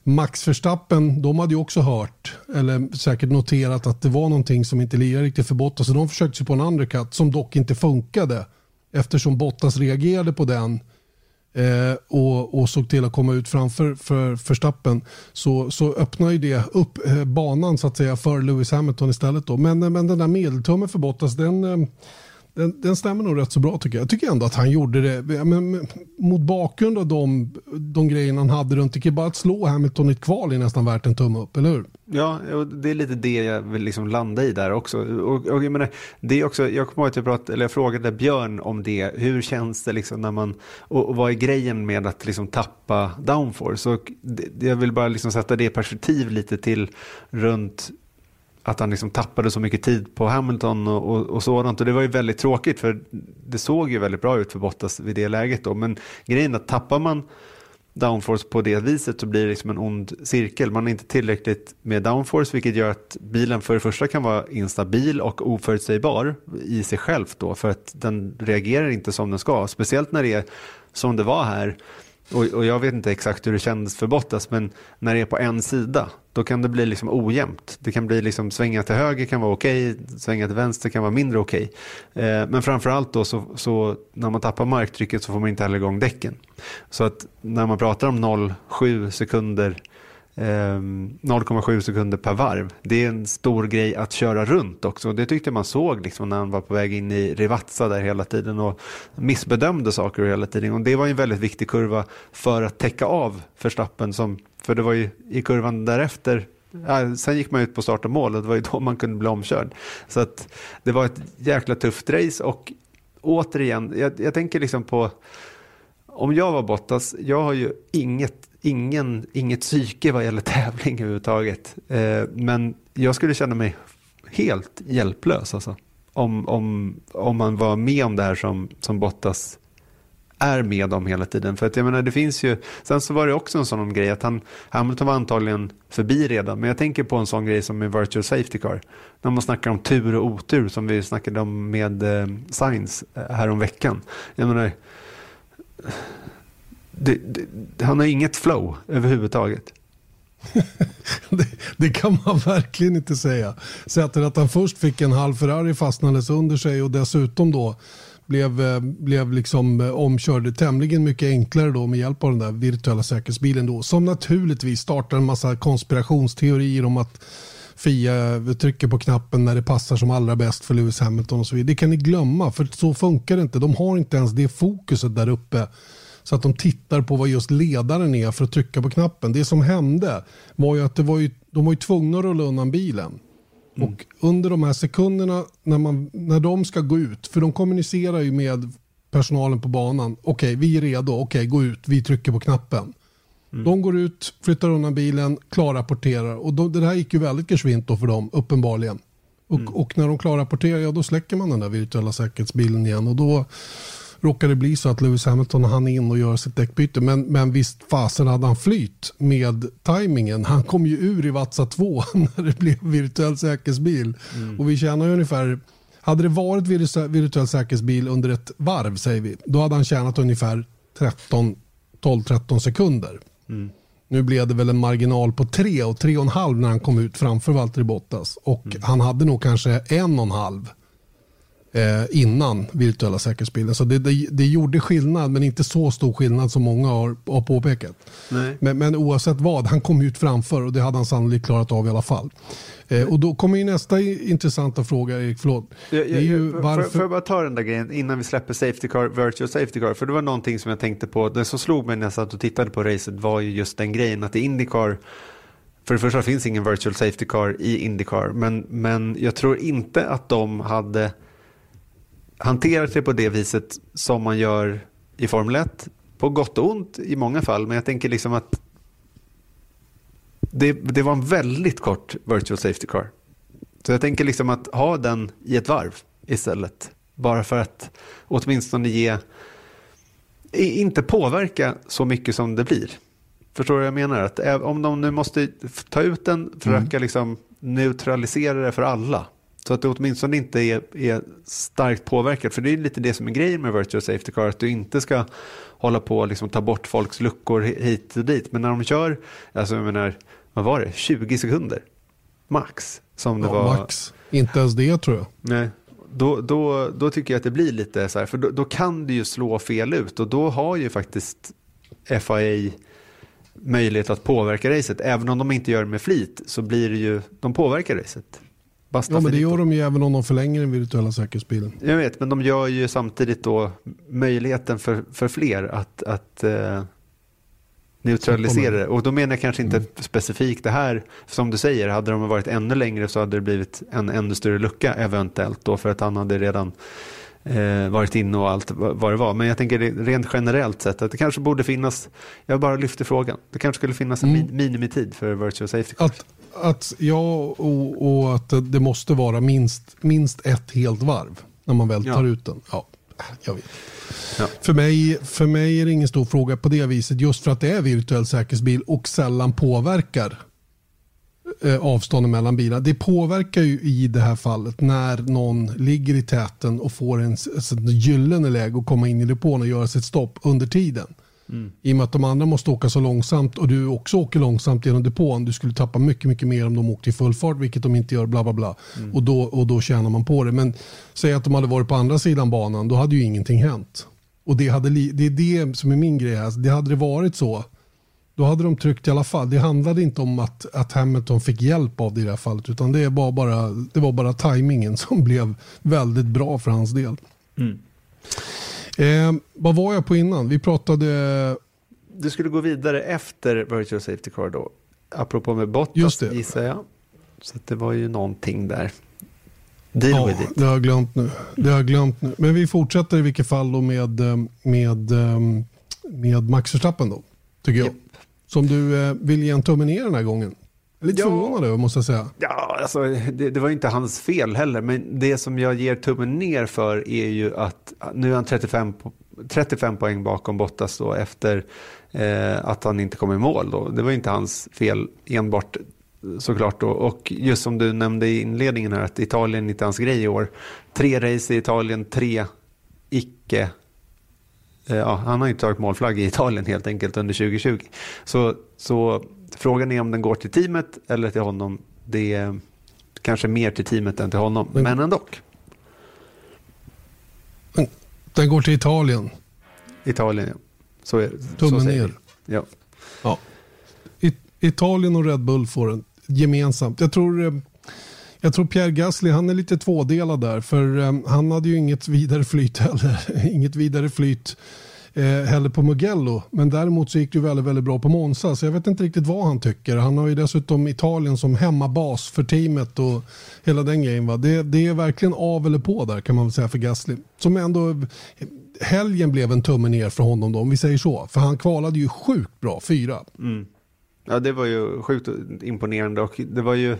Max Verstappen, de hade ju också hört, eller säkert noterat att det var någonting som inte lirade riktigt för Bottas. Så de försökte sig på en undercut som dock inte funkade. Eftersom Bottas reagerade på den eh, och, och såg till att komma ut framför för Verstappen så, så öppnar ju det upp eh, banan så att säga för Lewis Hamilton istället. Då. Men, men den där medeltummen för Bottas den, eh, den, den stämmer nog rätt så bra tycker jag. Jag tycker ändå att han gjorde det men, mot bakgrund av de, de grejerna han hade runt. Det bara att slå Hamilton i ett kval är nästan värt en tumme upp, eller hur? Ja, och det är lite det jag vill liksom landa i där också. Och, och jag, menar, det är också, jag kommer ihåg att jag, pratade, eller jag frågade Björn om det. Hur känns det liksom när man, och, och vad är grejen med att liksom tappa downforce? Och det, jag vill bara liksom sätta det i perspektiv lite till runt att han liksom tappade så mycket tid på Hamilton och, och, och sådant. Och det var ju väldigt tråkigt för det såg ju väldigt bra ut för Bottas vid det läget då. Men grejen är att tappar man downforce på det viset så blir det liksom en ond cirkel. Man är inte tillräckligt med downforce vilket gör att bilen för det första kan vara instabil och oförutsägbar i sig själv då för att den reagerar inte som den ska. Speciellt när det är som det var här och, och jag vet inte exakt hur det kändes för Bottas men när det är på en sida då kan det bli liksom ojämnt. Det kan bli liksom svänga till höger kan vara okej, svänga till vänster kan vara mindre okej. Eh, men framförallt då så, så när man tappar marktrycket så får man inte heller igång däcken. Så att när man pratar om 0,7 sekunder eh, Ehm, 0,7 sekunder per varv. Det är en stor grej att köra runt också. Det tyckte man såg liksom när han var på väg in i Rivazza där hela tiden och missbedömde saker hela tiden. Och det var ju en väldigt viktig kurva för att täcka av Verstappen som, för det var ju i kurvan därefter äh, sen gick man ut på start och mål och det var ju då man kunde bli omkörd. Så att det var ett jäkla tufft race och återigen, jag, jag tänker liksom på om jag var Bottas, jag har ju inget, ingen, inget psyke vad gäller tävling överhuvudtaget. Eh, men jag skulle känna mig helt hjälplös alltså. Om, om, om man var med om det här som, som Bottas är med om hela tiden. För att jag menar, det finns ju, sen så var det också en sån grej att han, Hamilton var antagligen förbi redan, men jag tänker på en sån grej som med virtual safety car. När man snackar om tur och otur som vi snackade om med eh, Science eh, veckan. Jag menar, det, det, han har inget flow överhuvudtaget. det, det, kan man verkligen inte säga. Sättet att han först fick en halv Ferrari fastnades under sig och dessutom då blev, eh, blev liksom eh, omkörd tämligen mycket enklare då med hjälp av den där virtuella säkerhetsbilen då som naturligtvis startar en massa konspirationsteorier om att Fia trycker på knappen när det passar som allra bäst för Lewis Hamilton och så vidare. Det kan ni glömma för så funkar det inte. De har inte ens det fokuset där uppe så att de tittar på vad just ledaren är för att trycka på knappen. Det som hände var ju att det var ju, de var ju tvungna att rulla undan bilen. Mm. Och under de här sekunderna när, man, när de ska gå ut, för de kommunicerar ju med personalen på banan. Okej, okay, vi är redo. Okej, okay, gå ut. Vi trycker på knappen. Mm. De går ut, flyttar undan bilen, klarrapporterar. Och då, det här gick ju väldigt geschwint för dem, uppenbarligen. Och, mm. och när de klarrapporterar, ja då släcker man den där virtuella säkerhetsbilen igen. Och då råkade det bli så att Lewis Hamilton hann in och göra sitt däckbyte. Men, men visst fasen hade han flyt med tajmingen. Han kom ju ur i Vatsa 2 när det blev virtuell säkerhetsbil. Mm. Och vi tjänar ju ungefär hade det varit virtuell säkerhetsbil under ett varv, säger vi, då hade han tjänat ungefär 12-13 sekunder. Mm. Nu blev det väl en marginal på 3 och 3,5 när han kom ut framför Valtteri Bottas. Och mm. han hade nog kanske en och en halv eh, innan virtuella säkerhetsbilden. Så det, det, det, gjorde skillnad, men inte så stor skillnad som många har, har påpekat. Men, men, oavsett vad, han kom ut framför och det hade han sannolikt klarat av i alla fall. Eh, och då kommer ju nästa intressanta fråga, Erik, förlåt. Jag, jag, ju varför... Får jag bara ta den där grejen innan vi släpper Safety Car, Virtual Safety Car? För det var någonting som jag tänkte på, det som slog mig när jag satt och tittade på racet var ju just den grejen att i Indycar för det första finns ingen virtual safety car i Indycar, men, men jag tror inte att de hade hanterat det på det viset som man gör i Formel 1. På gott och ont i många fall, men jag tänker liksom att det, det var en väldigt kort virtual safety car. Så jag tänker liksom att ha den i ett varv istället. Bara för att åtminstone ge, inte påverka så mycket som det blir. Förstår du vad jag menar? Att om de nu måste ta ut den, försöka mm. liksom neutralisera det för alla. Så att det åtminstone inte är, är starkt påverkat. För det är lite det som är grejen med virtual safety car. Att du inte ska hålla på och liksom ta bort folks luckor hit och dit. Men när de kör, alltså jag menar, vad var det, 20 sekunder? Max. Som det ja, var. Max. Inte ens det tror jag. Nej. Då, då, då tycker jag att det blir lite så här, för då, då kan det ju slå fel ut. Och då har ju faktiskt FIA möjlighet att påverka racet. Även om de inte gör det med flit så blir det ju, de påverkar racet. Basta ja, men det gör de ju även om de förlänger den virtuella säkerhetsbilen. Jag vet, men de gör ju samtidigt då möjligheten för, för fler att, att eh, neutralisera det. Och då menar jag kanske inte mm. specifikt det här, som du säger, hade de varit ännu längre så hade det blivit en ännu större lucka eventuellt då för att han hade redan eh, varit inne och allt vad det var. Men jag tänker rent generellt sett att det kanske borde finnas, jag bara lyfter frågan, det kanske skulle finnas en mm. minimitid för virtual safety. Att, att ja, och, och, att det måste vara minst, minst ett helt varv när man väl tar ja. ut den. Ja, jag vet. Ja. För, mig, för mig är det ingen stor fråga på det viset just för att det är virtuell säkerhetsbil och sällan påverkar eh, avstånden mellan bilar. Det påverkar ju i det här fallet när någon ligger i täten och får en, en gyllene läge att komma in i depån och göra sitt stopp under tiden. Mm. I och med att de andra måste åka så långsamt och du också åker långsamt genom depån. Du skulle tappa mycket, mycket mer om de åkte i full fart, vilket de inte gör. bla bla bla. Mm. Och, då, och då tjänar man på det. Men säg att de hade varit på andra sidan banan, då hade ju ingenting hänt. Och det, hade, det är det som är min grej här. Det hade det varit så, då hade de tryckt i alla fall. Det handlade inte om att, att Hamilton fick hjälp av det i det här fallet, utan det, var bara, det var bara tajmingen som blev väldigt bra för hans del. Mm. Eh, vad var jag på innan? Vi pratade... Du skulle gå vidare efter Virtual Safety Car då. Apropå med Bottas Just det. gissar jag. Så det var ju någonting där. Deal ja, with it. det har jag glömt nu. Det har jag glömt nu. Men vi fortsätter i vilket fall då med, eh, med, eh, med Max Verstappen då. Tycker jag. Yep. Som du eh, vill ge en tumme ner den här gången. Lite Ja. förvånad över måste jag säga. Ja, alltså, det, det var inte hans fel heller, men det som jag ger tummen ner för är ju att nu är han 35, po- 35 poäng bakom Bottas då efter eh, att han inte kom i mål. Då. Det var inte hans fel enbart såklart då. Och just som du nämnde i inledningen här att Italien inte är hans grej i år. Tre race i Italien, tre icke Eh, Ja, han har inte tagit målflagg i Italien helt enkelt under 2020. Så, så frågan är om den går till teamet eller till honom. Det är kanske mer till teamet än till honom, Men- men ändå. Den går till Italien. Italien, ja. Så är så Tummen säger ner. vi. Ja. Ja. Italien och Red Bull får den gemensamt. Jag tror, eh, jag tror Pierre Gasly han är lite tvådelad där. För eh, han hade ju inget vidare flyt heller. inget vidare flyt eh, heller på Mugello. Men däremot så gick det ju väldigt, väldigt bra på Monza. Så jag vet inte riktigt vad han tycker. Han har ju dessutom Italien som hemmabas för teamet och hela den grejen. Va? Det, det är verkligen av eller på där kan man väl säga för Gasly. Som ändå helgen blev en tumme ner för honom då, om vi säger så. För han kvalade ju sjukt bra, fyra. Mm. ja, det var ju sjukt imponerande och det var ju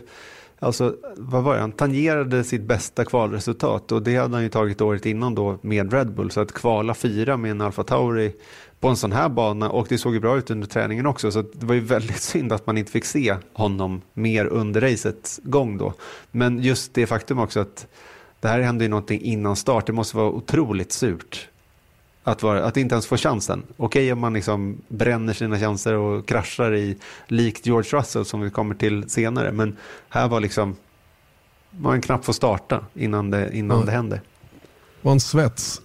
Alltså, vad var det? Han tangerade sitt bästa kvalresultat och det hade han ju tagit året innan då med Red Bull. Så att kvala fyra med en Alfa Tauri på en sån här bana och det såg ju bra ut under träningen också. Så att det var ju väldigt synd att man inte fick se honom mer under racets gång då. Men just det faktum också att det här hände ju någonting innan start. Det måste vara otroligt surt att, vara, att inte ens få chansen. Okej om man liksom bränner sina chanser och kraschar i likt George Russell som vi kommer till senare. Men här var liksom, man knappt får starta innan det, innan Ja. det händer. var en svets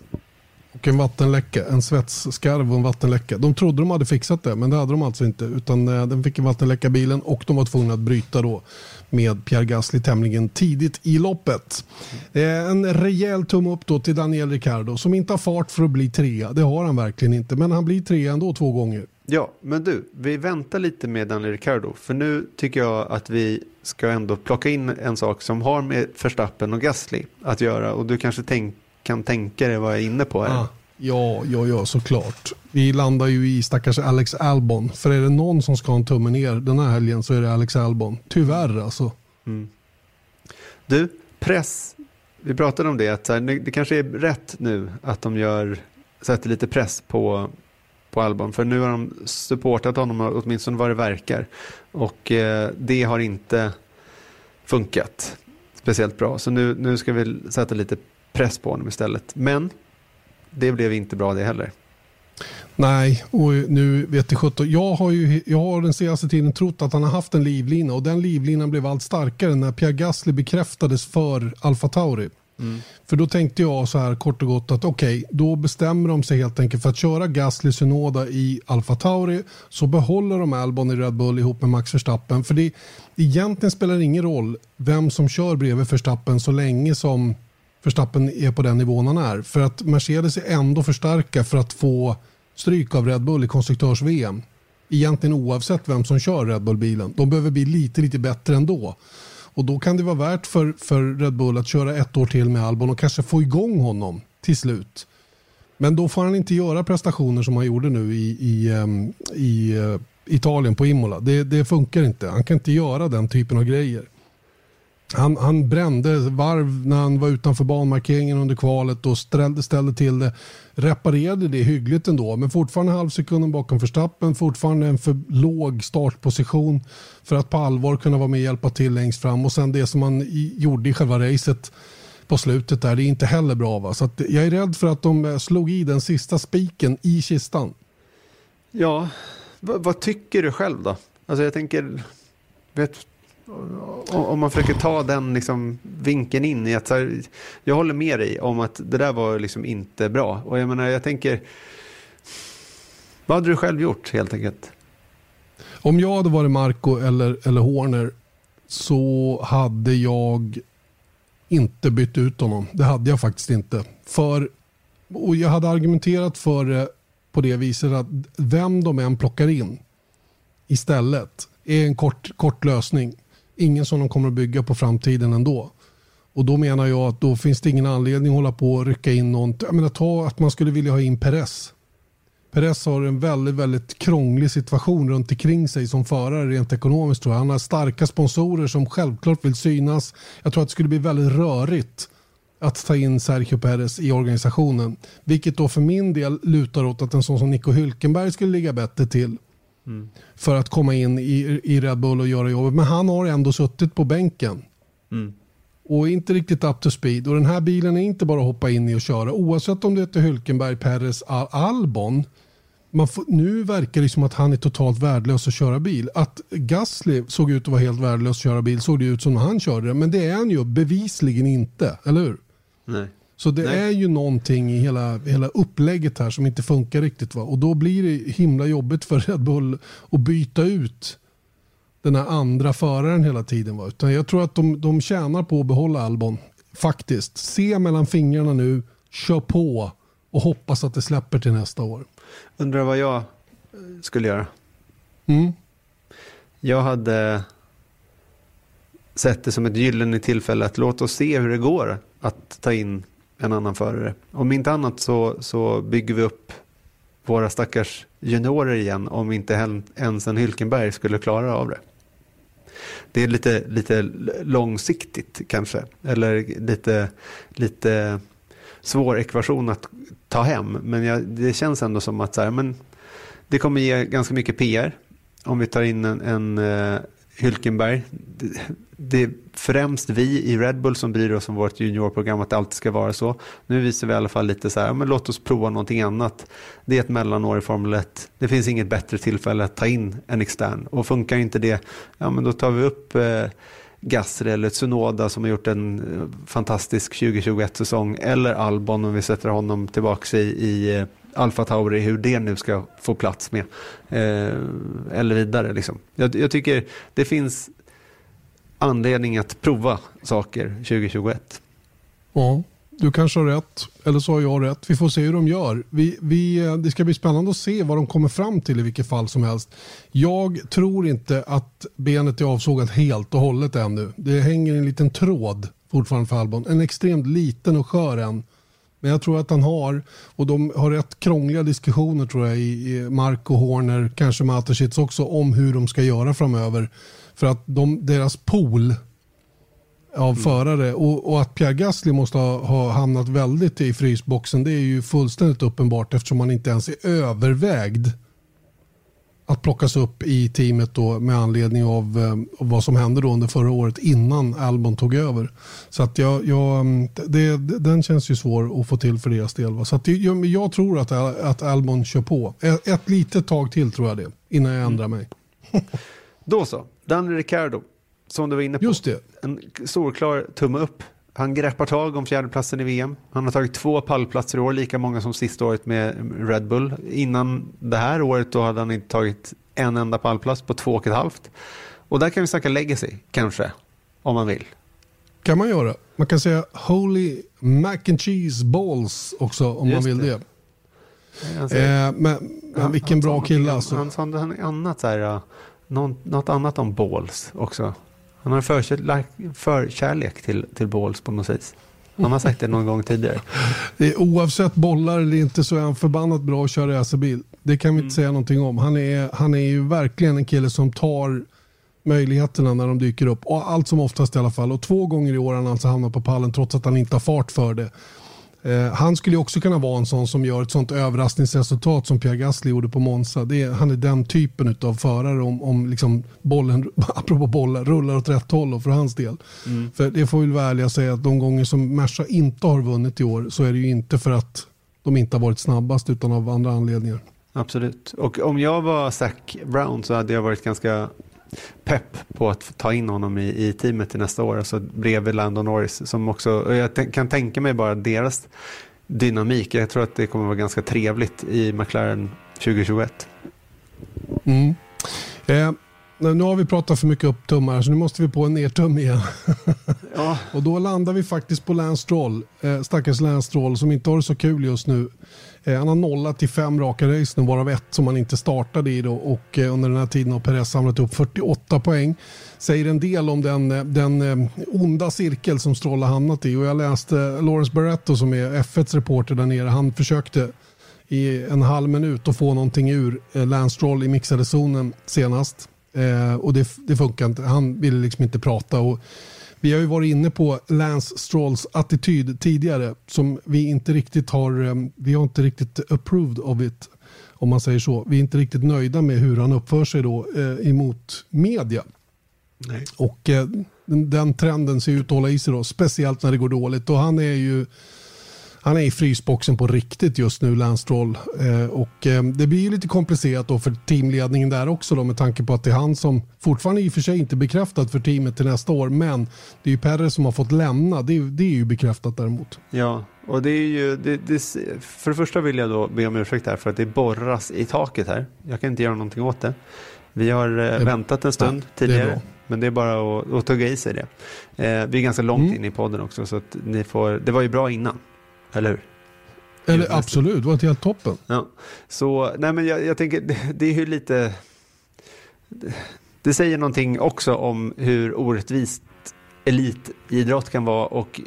och en vattenläcka. En svetsskarv och en vattenläcka. De trodde de hade fixat det, men det hade de alltså inte. Utan eh, den fick en vattenläcka bilen och de var tvungna att bryta då med Pierre Gasly tämligen tidigt i loppet. Eh, en rejäl tumme upp då till Daniel Ricciardo som inte har fart för att bli trea. Det har han verkligen inte, men han blir trea ändå två gånger. Ja, men du, vi väntar lite med Daniel Ricciardo. För nu tycker jag att vi ska ändå plocka in en sak som har med Verstappen och Gasly att göra. Och du kanske tänk, kan tänka dig vad jag är inne på här. Ah, ja, ja, ja, såklart. Vi landar ju i stackars Alex Albon. För är det någon som ska ha en tumme ner den här helgen så är det Alex Albon. Tyvärr alltså. Du, press. Vi pratade om det, att det kanske är rätt nu att de gör, sätter lite press på, på Albon. För nu har de supportat honom, åtminstone vad det verkar. Och eh, det har inte funkat speciellt bra. Så nu, nu ska vi sätta lite press på honom istället. Men det blev inte bra det heller. Nej, och nu vet jag sjutton. Jag har ju jag har den senaste tiden trott att han har haft en livlina och den livlinan blev allt starkare när Pierre Gasly bekräftades för Alfa Tauri. För då tänkte jag så här kort och gott att okej, då bestämmer de sig helt enkelt för att köra Gasly Synoda i Alfa Tauri så behåller de Albon i Red Bull ihop med Max Verstappen. För det egentligen spelar det ingen roll vem som kör bredvid Verstappen så länge som Verstappen är på den nivån han är. För att Mercedes är ändå för starka för att få stryk av Red Bull i konstruktörs-VM. Egentligen oavsett vem som kör Red Bull-bilen. De behöver bli lite, lite bättre ändå. Och då kan det vara värt för, för Red Bull att köra ett år till med Albon och kanske få igång honom till slut. Men då får han inte göra prestationer som han gjorde nu i, i, ehm, i eh, Italien på Imola. Det, det funkar inte. Han kan inte göra den typen av grejer. Han, han brände varv när han var utanför banmarkeringen under kvalet och ställde, ställde till det. Reparerade det hyggligt ändå, men fortfarande halvsekunden bakom Verstappen. Fortfarande en för låg startposition för att på allvar kunna vara med och hjälpa till längst fram. Och sen det som han i, gjorde i själva racet på slutet där, det är inte heller bra. Va? Så att jag är rädd för att de eh, slog i den sista spiken i kistan. Ja, vad, vad tycker du själv då? Alltså jag tänker, vet, om man försöker ta den liksom vinkeln in i att här, jag håller med dig om att det där var liksom inte bra. Och jag menar, jag tänker, vad hade du själv gjort helt enkelt? Om jag hade varit Marco eller, eller Horner så hade jag inte bytt ut honom. Det hade jag faktiskt inte. För, och jag hade argumenterat för det på det viset att vem de än plockar in istället är en kort, kort lösning. Ingen som de kommer att bygga på framtiden ändå. Och då menar jag att då finns det ingen anledning att hålla på och rycka in någon. Jag menar ta att man skulle vilja ha in Perez. Perez har en väldigt, väldigt krånglig situation runt omkring sig som förare rent ekonomiskt. Tror jag. Han har starka sponsorer som självklart vill synas. Jag tror att det skulle bli väldigt rörigt att ta in Sergio Perez i organisationen. Vilket då för min del lutar åt att en sån som Nico Hülkenberg skulle ligga bättre till. Mm. För att komma in i, i Red Bull och göra jobbet. Men han har ändå suttit på bänken. Mm. Och inte riktigt up to speed. Och den här bilen är inte bara att hoppa in i och köra. Oavsett om det heter Hülkenberg, Perez, Al Albon. Man får, nu verkar det som att han är totalt värdelös att köra bil. Att Gasly såg ut att vara helt värdelös att köra bil såg det ut som när han körde det. Men det är han ju bevisligen inte, eller hur? Nej. Så det Nej. är ju någonting i hela, hela upplägget här som inte funkar riktigt. Va? Och då blir det himla jobbigt för Red Bull att byta ut den här andra föraren hela tiden. Va? Utan jag tror att de, de tjänar på att behålla Albon. Faktiskt. Se mellan fingrarna nu, kör på och hoppas att det släpper till nästa år. Undrar vad jag skulle göra. Mm. Jag hade sett det som ett gyllene tillfälle att låta oss se hur det går att ta in en annan förare. Om inte annat så, så bygger vi upp våra stackars juniorer igen om inte ens en Hylkenberg skulle klara av det. Det är lite, lite långsiktigt kanske, eller lite, lite svår ekvation att ta hem. Men jag, det känns ändå som att så här, men det kommer ge ganska mycket PR om vi tar in en, en eh, Hylkenberg. Det, är främst vi i Red Bull som bryr oss om vårt juniorprogram att det alltid ska vara så. Nu visar vi i alla fall lite så här, men låt oss prova någonting annat. Det är ett mellanår i Formel 1. Det finns inget bättre tillfälle att ta in en extern. Och funkar inte det, ja men då tar vi upp eh, Gasly eller Tsunoda som har gjort en eh, fantastisk 2021-säsong. Eller Albon om vi sätter honom tillbaka i, i eh, Alfa Tauri, hur det nu ska få plats med. Eh, eller vidare liksom. Jag, jag, tycker det finns anledning att prova saker 2021. Ja, du kanske har rätt, eller så har jag rätt. Vi får se hur de gör. Vi, vi, eh, det ska bli spännande att se vad de kommer fram till i vilket fall som helst. Jag tror inte att benet är avsågat helt och hållet ännu. Det hänger en liten tråd fortfarande för Albon. En extremt liten och skör en. Men jag tror att han har, och de har rätt krångliga diskussioner tror jag i Marco Horner, kanske Mateschitz också, om hur de ska göra framöver. För att de, deras pool av mm. förare och, och, att Pierre Gasly måste ha, ha, hamnat väldigt i frysboxen det är ju fullständigt uppenbart eftersom han inte ens är övervägd att plockas upp i teamet då med anledning av, eh, vad som hände då under förra året innan Albon tog över. Så att jag, jag, mm, det, den känns ju svår att få till för deras del. Va? Så att jag, jag tror att, att Albon kör på. Ett, ett litet tag till tror jag det innan jag ändrar mig. då så, Daniel Ricciardo som du var inne på. Just det. En solklar tumme upp. Han greppar tag om fjärdeplatsen i VM. Han har tagit två pallplatser i år, lika många som sista året med Red Bull. Innan det här året då hade han inte tagit en enda pallplats på två och ett halvt. Och där kan vi snacka legacy, kanske, om man vill. kan man göra. Man kan säga Holy Mac and Cheese Balls också om Just man vill det. det. Eh, men, men vilken bra kille alltså. Han sa något annat så här, något annat om balls också. Han har förkärlek, förkärlek till, till balls på något vis. Han har sagt det någon gång tidigare. Det är, oavsett bollar eller inte så är han förbannat bra att köra racerbil. Det kan vi inte mm. säga någonting om. Han är, han är ju verkligen en kille som tar möjligheterna när de dyker upp. Och allt som oftast i alla fall. Och två gånger i år har han alltså hamnat på pallen trots att han inte har fart för det. Eh, han skulle också kunna vara en sån som gör ett sånt överraskningsresultat som Pierre Gasly gjorde på Monza. Är, han är den typen av förare om, om liksom bollen, apropå bollar, rullar åt rätt håll och för hans del. Mm. För det får vi väl vara ärliga säga att de gånger som Merca inte har vunnit i år så är det ju inte för att de inte har varit snabbast utan av andra anledningar. Absolut. Och om jag var Zac Brown så hade jag varit ganska pepp på att ta in honom i, i teamet till nästa år. Alltså bredvid Landon Norris. Som också, jag kan tänka mig bara deras dynamik. Jag tror att det kommer vara ganska trevligt i McLaren 2021. Mm. Eh, nu har vi pratat för mycket upp tummar så nu måste vi på en nertum igen. ja. Och då landar vi faktiskt på Lance Stroll. Eh, stackars Lance Stroll som inte har det så kul just nu. Eh, han har nollat i fem raka race nu, varav ett som han inte startade i. Då, och eh, under den här tiden har Perez samlat upp 48 poäng. Säger en del om den, eh, den onda cirkel som Stroll har hamnat i. Och jag läste Lawrence Barretto som är F1s reporter där nere. Han försökte i en halv minut att få någonting ur Lance Stroll i mixade zonen senast. Och det, det funkar inte. Han ville liksom inte prata. Och vi har ju varit inne på Lance Strolls attityd tidigare som vi inte riktigt har, eh, vi har inte riktigt approved of it om man säger så. Vi är inte riktigt nöjda med hur han uppför sig då eh, emot media. Nej. Och eh, den, den trenden ser ut att hålla i sig då, speciellt när det går dåligt. Och han är ju han är i frysboxen på riktigt just nu, Lance Stroll. Eh, och eh, det blir ju lite komplicerat då för teamledningen där också då med tanke på att det är han som fortfarande i och för sig inte bekräftat för teamet till nästa år. Men det är ju Perez som har fått lämna. Det, det är ju bekräftat däremot. Ja, och det är ju, det, det, för det första vill jag då be om ursäkt här för att det borras i taket här. Jag kan inte göra någonting åt det. Vi har eh, väntat en stund är tidigare. Men det är bara att, att tugga i sig det. Eh, vi är ganska långt Mm. in i podden också så att ni får, det var ju bra innan. Eller hur? Eller absolut, det var helt toppen. Ja. Så, nej men jag, jag tänker, det, det är ju lite, det, det säger någonting också om hur orättvist elitidrott kan vara och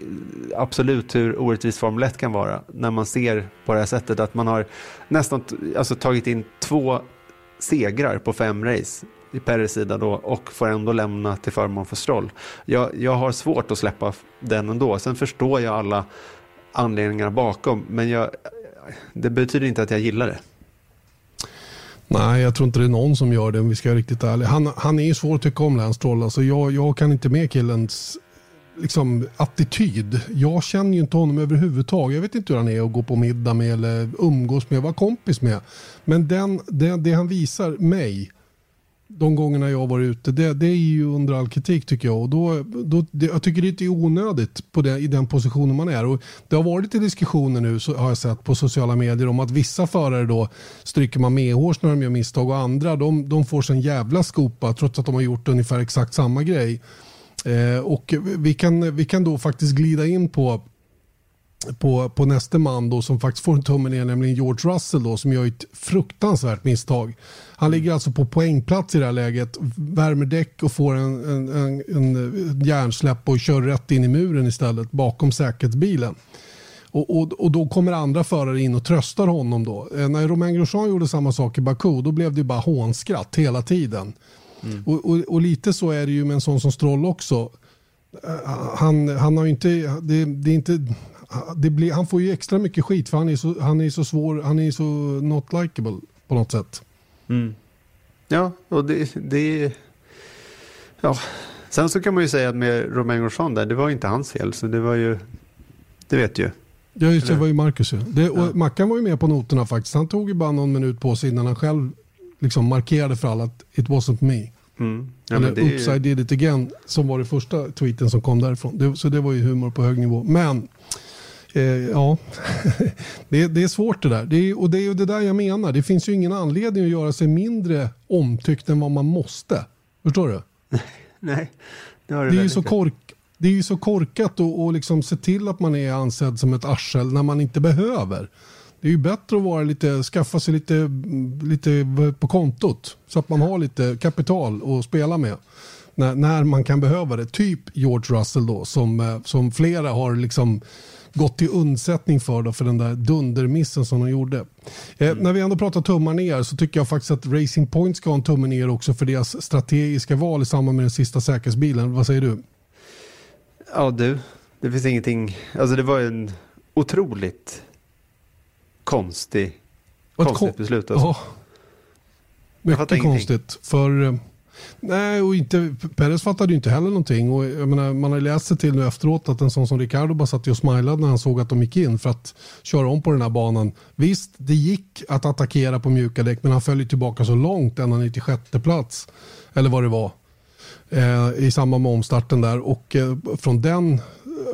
absolut hur orättvist Formel 1 kan vara när man ser på det här sättet att man har nästan alltså, tagit in två segrar på fem race i Peres sida då och får ändå lämna till förmån för Stroll. Jag, jag har svårt att släppa den ändå. Sen förstår jag alla anledningarna bakom men jag, det betyder inte att jag gillar det. Nej, jag tror inte det är någon som gör det om vi ska vara riktigt ärliga. Han, han är ju svår att tycka om Lance Stroll. Alltså jag, jag kan inte med killens liksom, attityd. Jag känner ju inte honom överhuvudtaget. Jag vet inte hur han är att gå på middag med eller umgås med, vara kompis med. Men den, den, det han visar mig de gångerna jag har varit ute, det, det är ju under all kritik tycker jag. Och då, då, det, jag tycker det är onödigt på det, i den positionen man är. Och det har varit lite diskussioner nu, så har jag sett på sociala medier, om att vissa förare då stryker man medhårs när de gör misstag och andra de, de får sig en jävla skopa trots att de har gjort ungefär exakt samma grej. Eh, och vi kan, vi kan då faktiskt glida in på på, på nästa man då som faktiskt får en tumme ner, nämligen George Russell då, som gör ett fruktansvärt misstag. Han ligger alltså på poängplats i det här läget, värmer däck och får en, en, en, en hjärnsläpp och kör rätt in i muren istället bakom säkerhetsbilen. Och, och, och då kommer andra förare in och tröstar honom då. Eh, när Romain Grosjean gjorde samma sak i Baku då blev det bara hånskratt hela tiden. Och, och, och lite så är det ju med en sån som Stroll också. Eh, Han, han har inte, det, det är inte det blir, han får ju extra mycket skit för han är så, han är så svår, han är så not likable på något sätt. Ja, och det, det ja. Sen så kan man ju säga att med Romain Grosjean där, det var inte hans fel, så det var ju, det vet ju. Ja, just det Eller? var ju Marcus ju. Det, Ja. Mackan var ju med på noterna faktiskt. Han tog ju bara någon minut på sig innan han själv liksom markerade för alla att it wasn't me. Mm. Ja, Eller är oops I did it again som var det första tweeten som kom därifrån. Det, så det var ju humor på hög nivå. Men eh, ja, det, det är svårt det där. Det är, och det är ju det där jag menar. Det finns ju ingen anledning att göra sig mindre omtyckt än vad man måste. Förstår du? nej, det har du Det är, ju så kork, det är ju så korkat att liksom se till att man är ansedd som ett arsel när man inte behöver. Det är ju bättre att vara lite, skaffa sig lite, lite på kontot så att man har lite kapital att spela med när, när man kan behöva det. Typ George Russell då som, eh, som flera har liksom gått till undsättning för, då, för den där dundermissen som de gjorde. Eh, när vi ändå pratar tummar ner så tycker jag faktiskt att Racing Point ska ha en tumme ner också för deras strategiska val i samband med den sista säkerhetsbilen. Vad säger du? Ja du, det finns ingenting, alltså det var en otroligt konstig, konstigt kon- beslut. Alltså. Ja. Mycket konstigt. För, eh, nej, och inte, Perez fattade ju inte heller någonting. Och jag menar, man har läst sig till nu efteråt att en sån som Ricardo bara satt och smilade när han såg att de gick in för att köra om på den här banan. Visst, det gick att attackera på mjuka däck men han föll ju tillbaka så långt ända ner till sjätte plats. Eller vad det var. Eh, I samband med omstarten där. Och eh, från den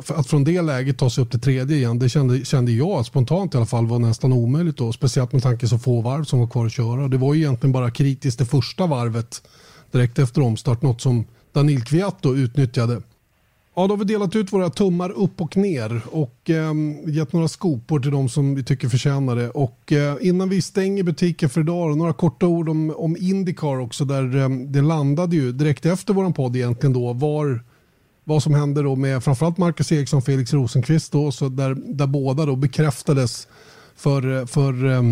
att från det läget ta sig upp till tredje igen, det kände, kände jag spontant i alla fall var nästan omöjligt då. Speciellt med tanke så få varv som var kvar att köra. Det var ju egentligen bara kritiskt det första varvet direkt efter omstart. Något som Daniel Kviat då utnyttjade. Ja, då har vi delat ut våra tummar upp och ner och eh, gett några skopor till de som vi tycker förtjänar det. Och eh, innan vi stänger butiken för idag, några korta ord om, om Indycar också där eh, det landade ju direkt efter våran podd egentligen då var vad som hände då med framförallt Marcus Eriksson och Felix Rosenqvist då, så där, där båda då bekräftades för, för eh,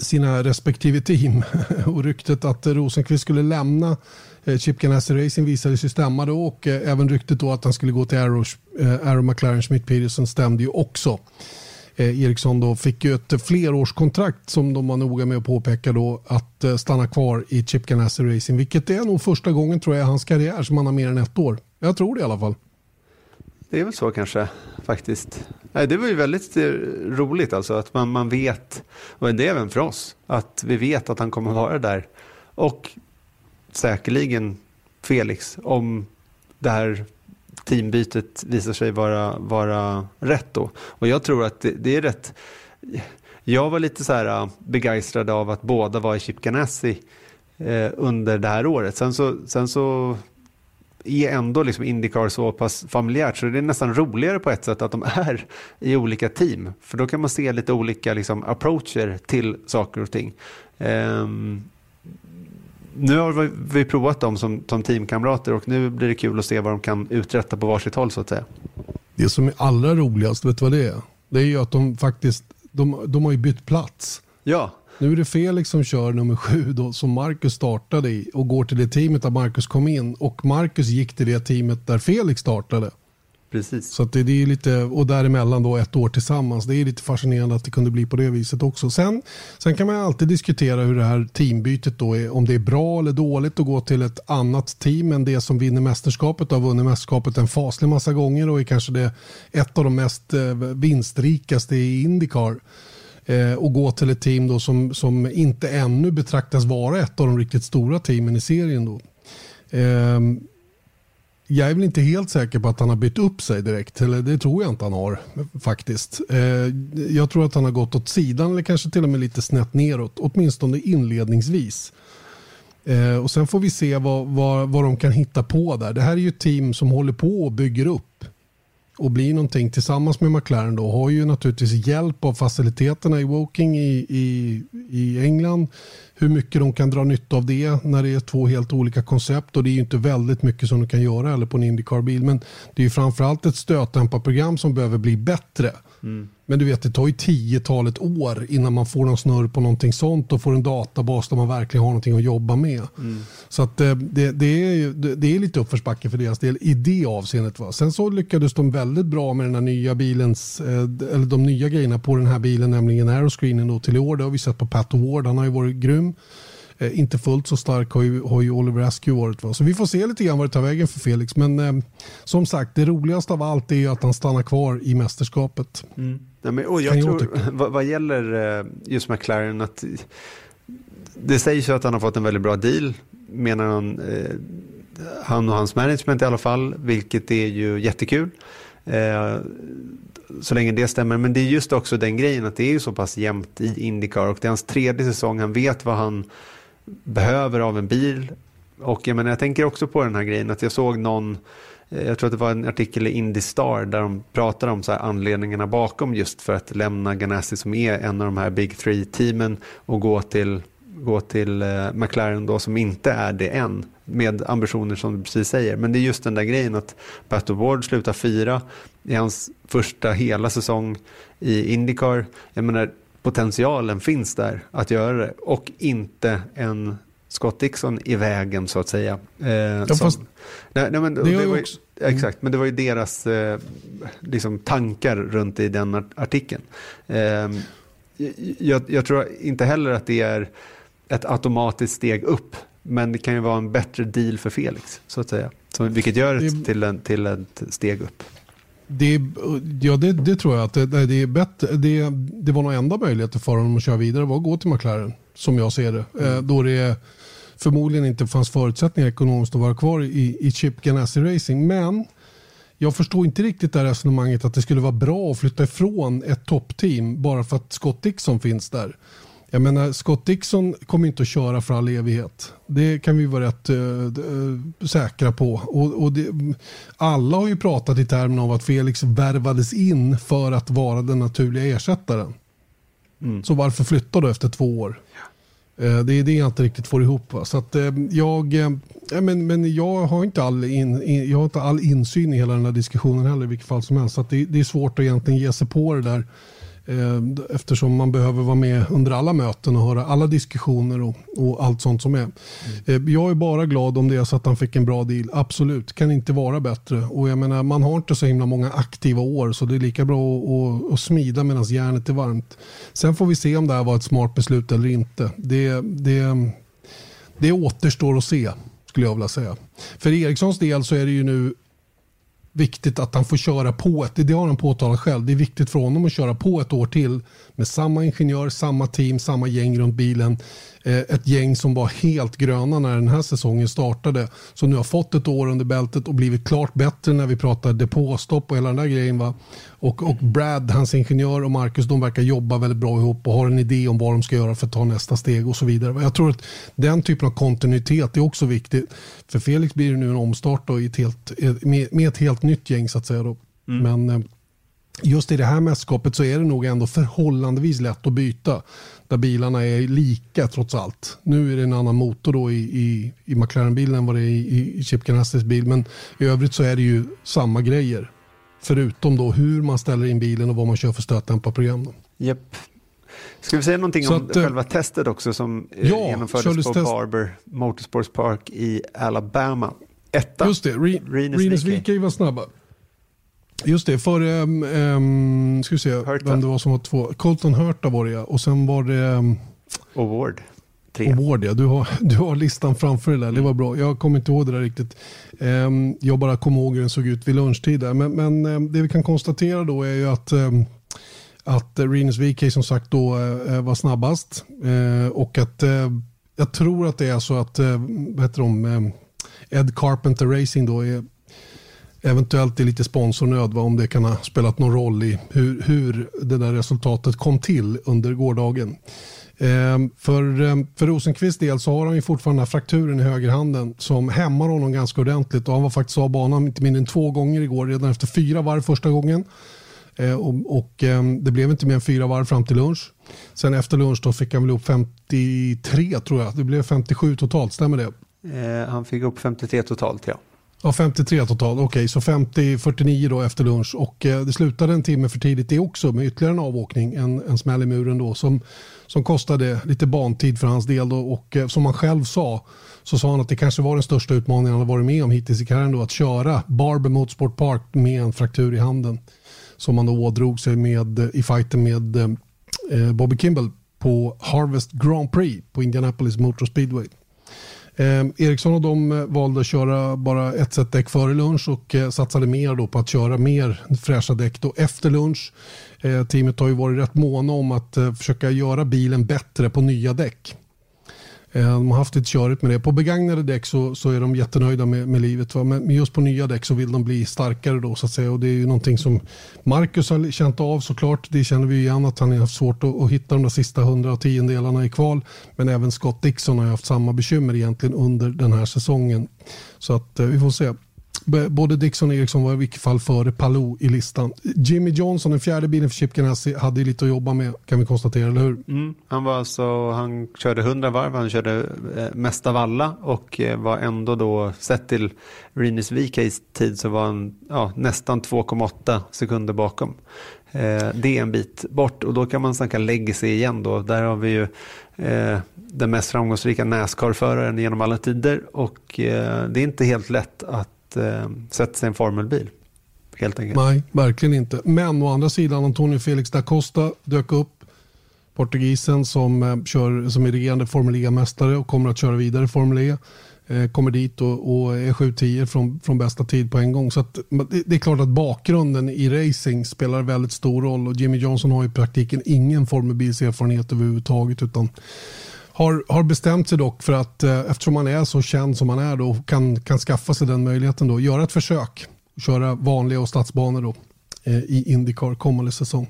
sina respektive team. och ryktet att Rosenqvist skulle lämna Eh, Chip Ganassi Racing visade sig stämma då och eh, även ryktet då att han skulle gå till Arrow, eh, Arrow McLaren Smith Peterson stämde ju också. Eh, Eriksson då fick ju ett flerårskontrakt som de var noga med att påpeka då att eh, stanna kvar i Chip Ganassi Racing vilket är nog första gången tror jag i hans karriär som han har mer än ett år. Jag tror det i alla fall. Det är väl så kanske faktiskt. Det var ju väldigt roligt alltså att man, man vet, och det är även för oss, att vi vet att han kommer vara där. Och säkerligen Felix om det här teambytet visar sig vara, vara rätt då. Och jag tror att det, det är rätt. Jag var lite så här äh, begeistrad av att båda var i Chip Ganassi eh, äh, under det här året. Sen så, sen så är ändå liksom Indycar så pass familjärt så det är nästan roligare på ett sätt att de är i olika team. För då kan man se lite olika liksom, approacher till saker och ting. Um, nu har vi provat dem som, som teamkamrater och nu blir det kul att se vad de kan uträtta på varsitt håll så att säga. Det som är allra roligast, vet du vad det är? Det är ju att de faktiskt, de, de har ju bytt plats. Ja. Nu är det Felix som kör nummer sju då, som Marcus startade i och går till det teamet där Marcus kom in och Marcus gick till det teamet där Felix startade. Precis. Så det, det, är lite, och däremellan då ett år tillsammans. Det är lite fascinerande att det kunde bli på det viset också. Sen, sen kan man alltid diskutera hur det här teambytet då är, om det är bra eller dåligt att gå till ett annat team än det som vinner mästerskapet och har vunnit mästerskapet en faslig massa gånger och är kanske det ett av de mest eh, vinstrikaste i Indycar eh, och gå till ett team då som, som inte ännu betraktas vara ett av de riktigt stora teamen i serien. Då. Ehm, jag är väl inte helt säker på att han har bytt upp sig direkt. Eller det tror jag inte han har faktiskt. Eh, jag tror att han har gått åt sidan eller kanske till och med lite snett neråt. Åtminstone inledningsvis. Eh, och sen får vi se vad, vad, vad de kan hitta på där. Det här är ju ett team som håller på och bygger upp och blir någonting tillsammans med McLaren då har ju naturligtvis hjälp av faciliteterna i Woking i, i, i England. Hur mycket de kan dra nytta av det när det är två helt olika koncept och det är ju inte väldigt mycket som de kan göra eller på en Indycar-bil men det är ju framförallt ett stötdämparprogram som behöver bli bättre. Mm. Men du vet, det tar ju tiotalet år innan man får någon snurr på någonting sånt och får en databas där man verkligen har någonting att jobba med. Mm. Så att eh, det, det, är, det är lite uppförsbacke för deras del i det avseendet. Va? Sen så lyckades de väldigt bra med den här nya bilens, eh, eller de nya grejerna på den här bilen, nämligen aeroscreenen då till i år. Det har vi sett på Pat Ward, han har ju varit grym. Eh, inte fullt så stark har ju, har ju Oliver Askew varit. Va? Så vi får se lite grann vad det tar vägen för Felix. Men eh, som sagt, det roligaste av allt är ju att han stannar kvar i mästerskapet. Mm. Ja, men, och jag tror, jag vad, vad, gäller eh, just McLaren, att det sägs ju att han har fått en väldigt bra deal, menar han, eh, han och hans management i alla fall, vilket är ju jättekul. Eh, så länge det stämmer. Men det är just också den grejen att det är ju så pass jämnt i Indycar och det är hans tredje säsong. Han vet vad han behöver av en bil. Och jag, menar, jag tänker också på den här grejen att jag såg någon, eh, jag tror att det var en artikel i Indystar där de pratar om så anledningarna bakom just för att lämna Ganassi som är en av de här Big Three-teamen och gå till, gå till eh, McLaren då som inte är det än med ambitioner som du precis säger. Men det är just den där grejen att Pato Ward slutar fyra i hans första hela säsong i Indycar. Jag menar, potentialen finns där att göra det och inte en Scott Dixon i vägen så att säga. Eh, ja, som, fast, nej, nej, men, det, det var ju, också, Exakt, men det var ju deras eh, liksom, tankar runt i den artikeln. Eh, jag, jag, tror inte heller att det är ett automatiskt steg upp, men det kan ju vara en bättre deal för Felix, så att säga. Så, vilket gör det till, en, till ett steg upp. Det, ja, det, det, tror jag att det, det, är bättre. Det, det var nog enda möjligheten för honom att köra vidare var att gå till McLaren, som jag ser det. Mm. Eh, då det förmodligen inte fanns förutsättningar ekonomiskt att vara kvar i, i Chip Ganassi Racing. Men jag förstår inte riktigt det resonemanget att det skulle vara bra att flytta ifrån ett toppteam bara för att Scott Dixon finns där. Jag menar, Scott Dixon kommer inte att köra för all evighet. Det kan vi vara rätt äh, säkra på. Och, och det, alla har ju pratat i termer av att Felix värvades in för att vara den naturliga ersättaren. Mm. Så varför flytta då efter två år? Ja. Äh, det är det jag inte riktigt får ihop. Va? Så att, jag, men, men jag, har inte all in, jag har inte all insyn i hela den här diskussionen heller i vilket fall som helst. Så det, det, är svårt att egentligen ge sig på det där Eh, eftersom man behöver vara med under alla möten och höra alla diskussioner och, och allt sånt som är. Mm. Jag är bara glad om det är så att han fick en bra deal. Absolut, kan inte vara bättre. Och jag menar, man har inte så himla många aktiva år så det är lika bra att, att, att smida medan järnet är varmt. Sen får vi se om det här var ett smart beslut eller inte. Det, det, det återstår att se skulle jag vilja säga. För Erikssons del så är det ju nu viktigt att han får köra på ett, det har han påtalat själv, det är viktigt för honom att köra på ett år till med samma ingenjör, samma team, samma gäng runt bilen. Eh, ett gäng som var helt gröna när den här säsongen startade. Som nu har fått ett år under bältet och blivit klart bättre när vi pratar depåstopp och hela den där grejen. Va? Och, och Brad, hans ingenjör och Marcus, de verkar jobba väldigt bra ihop och har en idé om vad de ska göra för att ta nästa steg och så vidare. Jag tror att den typen av kontinuitet är också viktigt. För Felix blir det nu en omstart då i ett helt, med, med ett helt nytt gäng så att säga. Då. Mm. Men eh, just i det här mästerskapet så är det nog ändå förhållandevis lätt att byta. Där bilarna är lika trots allt. Nu är det en annan motor då i, i, i McLaren-bilen än vad det är i, i Chip Ganassis bil. Men i övrigt så är det ju samma grejer. Förutom då hur man ställer in bilen och vad man kör för stötdämparprogram. Japp. Ska vi säga någonting så om att, eh, själva testet också som eh, ja, genomfördes på. Barber Motorsports Park i Alabama? Etta. Just det, Re Renus VK var snabba. Just det, för um, um, ska vi se Hurta. vem det var som var två. Colton Hurta var det och sen var det um, Award. Tre. Award ja, du har, du har listan framför dig där. Mm. Det var bra. Jag kommer inte ihåg det där riktigt. Um, jag bara kommer ihåg hur den såg ut vid lunchtid där. Men, men um, det vi kan konstatera då är ju att um, att Renus VK som sagt då uh, var snabbast uh, och att uh, jag tror att det är så att vad heter de, Ed Carpenter Racing då är eventuellt är lite sponsornöd, om det kan ha spelat någon roll i hur, hur det där resultatet kom till under gårdagen. Eh, för, eh, för Rosenqvists del så har han ju fortfarande den här frakturen i högerhanden som hämmar honom ganska ordentligt och han var faktiskt av banan inte mindre än två gånger igår redan efter fyra varv första gången. Eh, och, och eh, det blev inte mer än fyra varv fram till lunch. Sen efter lunch då fick han väl upp 53 tror jag. Det blev 57 totalt, stämmer det? Eh, han fick upp 53 totalt ja. Ja, 53 totalt. Okej, okay, så 50-49 då efter lunch. Och eh, det slutade en timme för tidigt det också med ytterligare en avåkning, en, en smäll i muren då som, som kostade lite bantid för hans del. Då, och eh, som han själv sa så sa han att det kanske var den största utmaningen han har varit med om hittills i karriären då att köra Barber Motorsport Park med en fraktur i handen som han då ådrog sig med, eh, i fighten med eh, eh, Bobby Kimball på Harvest Grand Prix på Indianapolis Motor Speedway. Eh, Ericsson och de eh, valde att köra bara ett set däck före lunch och eh, satsade mer då på att köra mer fräscha däck då efter lunch. Eh, teamet har ju varit rätt måna om att eh, försöka göra bilen bättre på nya däck. Eh, de har haft lite körigt med det. På begagnade däck så, så är de jättenöjda med, med livet. Va? Men just på nya däck så vill de bli starkare då så att säga. Och det är ju någonting som Marcus har känt av såklart. Det känner vi ju igen att han har haft svårt att, att hitta de där sista hundra tiondelarna i kval. Men även Scott Dixon har haft samma bekymmer egentligen under den här säsongen. Så att eh, vi får se. Både Dixon och Eriksson var i vilket fall före Palou i listan. Jimmy Johnson, den fjärde bilen för Chip Ganassi, hade lite att jobba med kan vi konstatera, eller hur? Mm, han, var alltså, han körde 100 varv, han körde eh, mest av alla och eh, var ändå då, sett till Rinus VKs tid så var han ja, nästan 2,8 sekunder bakom. Eh, det är en bit bort och då kan man snacka legacy igen då. Där har vi ju eh, den mest framgångsrika Nascar-föraren genom alla tider och eh, det är inte helt lätt att eh, sätta sig i en formelbil. Helt enkelt. Nej, verkligen inte. Men å andra sidan, Antonio Felix da Costa dök upp. Portugisen som, eh, kör, som är regerande Formel E-mästare och kommer att köra vidare Formel E. Eh, kommer dit och, och är 7-10 från, från bästa tid på en gång. Så att, det, det, är klart att bakgrunden i racing spelar väldigt stor roll och Jimmy Johnson har i praktiken ingen formelbilserfarenhet överhuvudtaget utan har, har bestämt sig dock för att eh, eftersom han är så känd som han är då kan, kan skaffa sig den möjligheten då, göra ett försök köra vanliga och stadsbanor då, eh, i Indycar kommande säsong.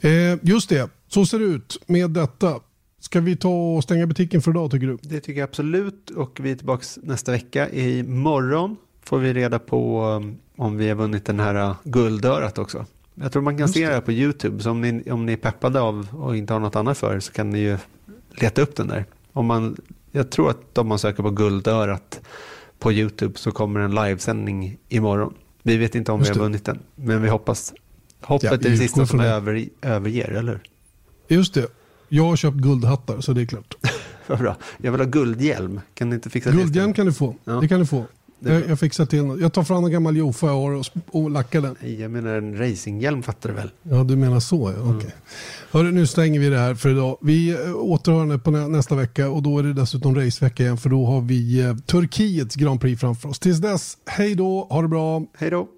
Eh, just det, så ser det ut med detta. Ska vi ta och stänga butiken för idag tycker du? Det tycker jag absolut och vi är tillbaka nästa vecka. Imorgon får vi reda på eh, om vi har vunnit den här eh, guldörat också. Jag tror man kan se det här på YouTube, så om ni, om ni är peppade av och inte har något annat för så kan ni ju leta upp den där. Om man, jag tror att om man söker på guldörat på YouTube så kommer en livesändning imorgon. Vi vet inte om vi har vunnit den, men vi hoppas Hoppet Ja, är det sista som över, överger, eller? Just det. Jag har köpt guldhattar så det är klart. Vad bra. Jag vill ha guldhjälm. Kan ni inte fixa det? Guldhjälm kan du få. Ja. Det kan du få. Jag, jag fixar till något. Jag tar fram en gammal Jofa jag har och, och lackar den. Nej, jag menar en racinghjälm fattar du väl? Ja, du menar så ja. Okej. Hörru, nu stänger vi det här för idag. Vi eh, återhör på nä- nästa vecka och då är det dessutom racevecka igen för då har vi eh, Turkiets Grand Prix framför oss. Tills dess, hej då, ha det bra. Hej då!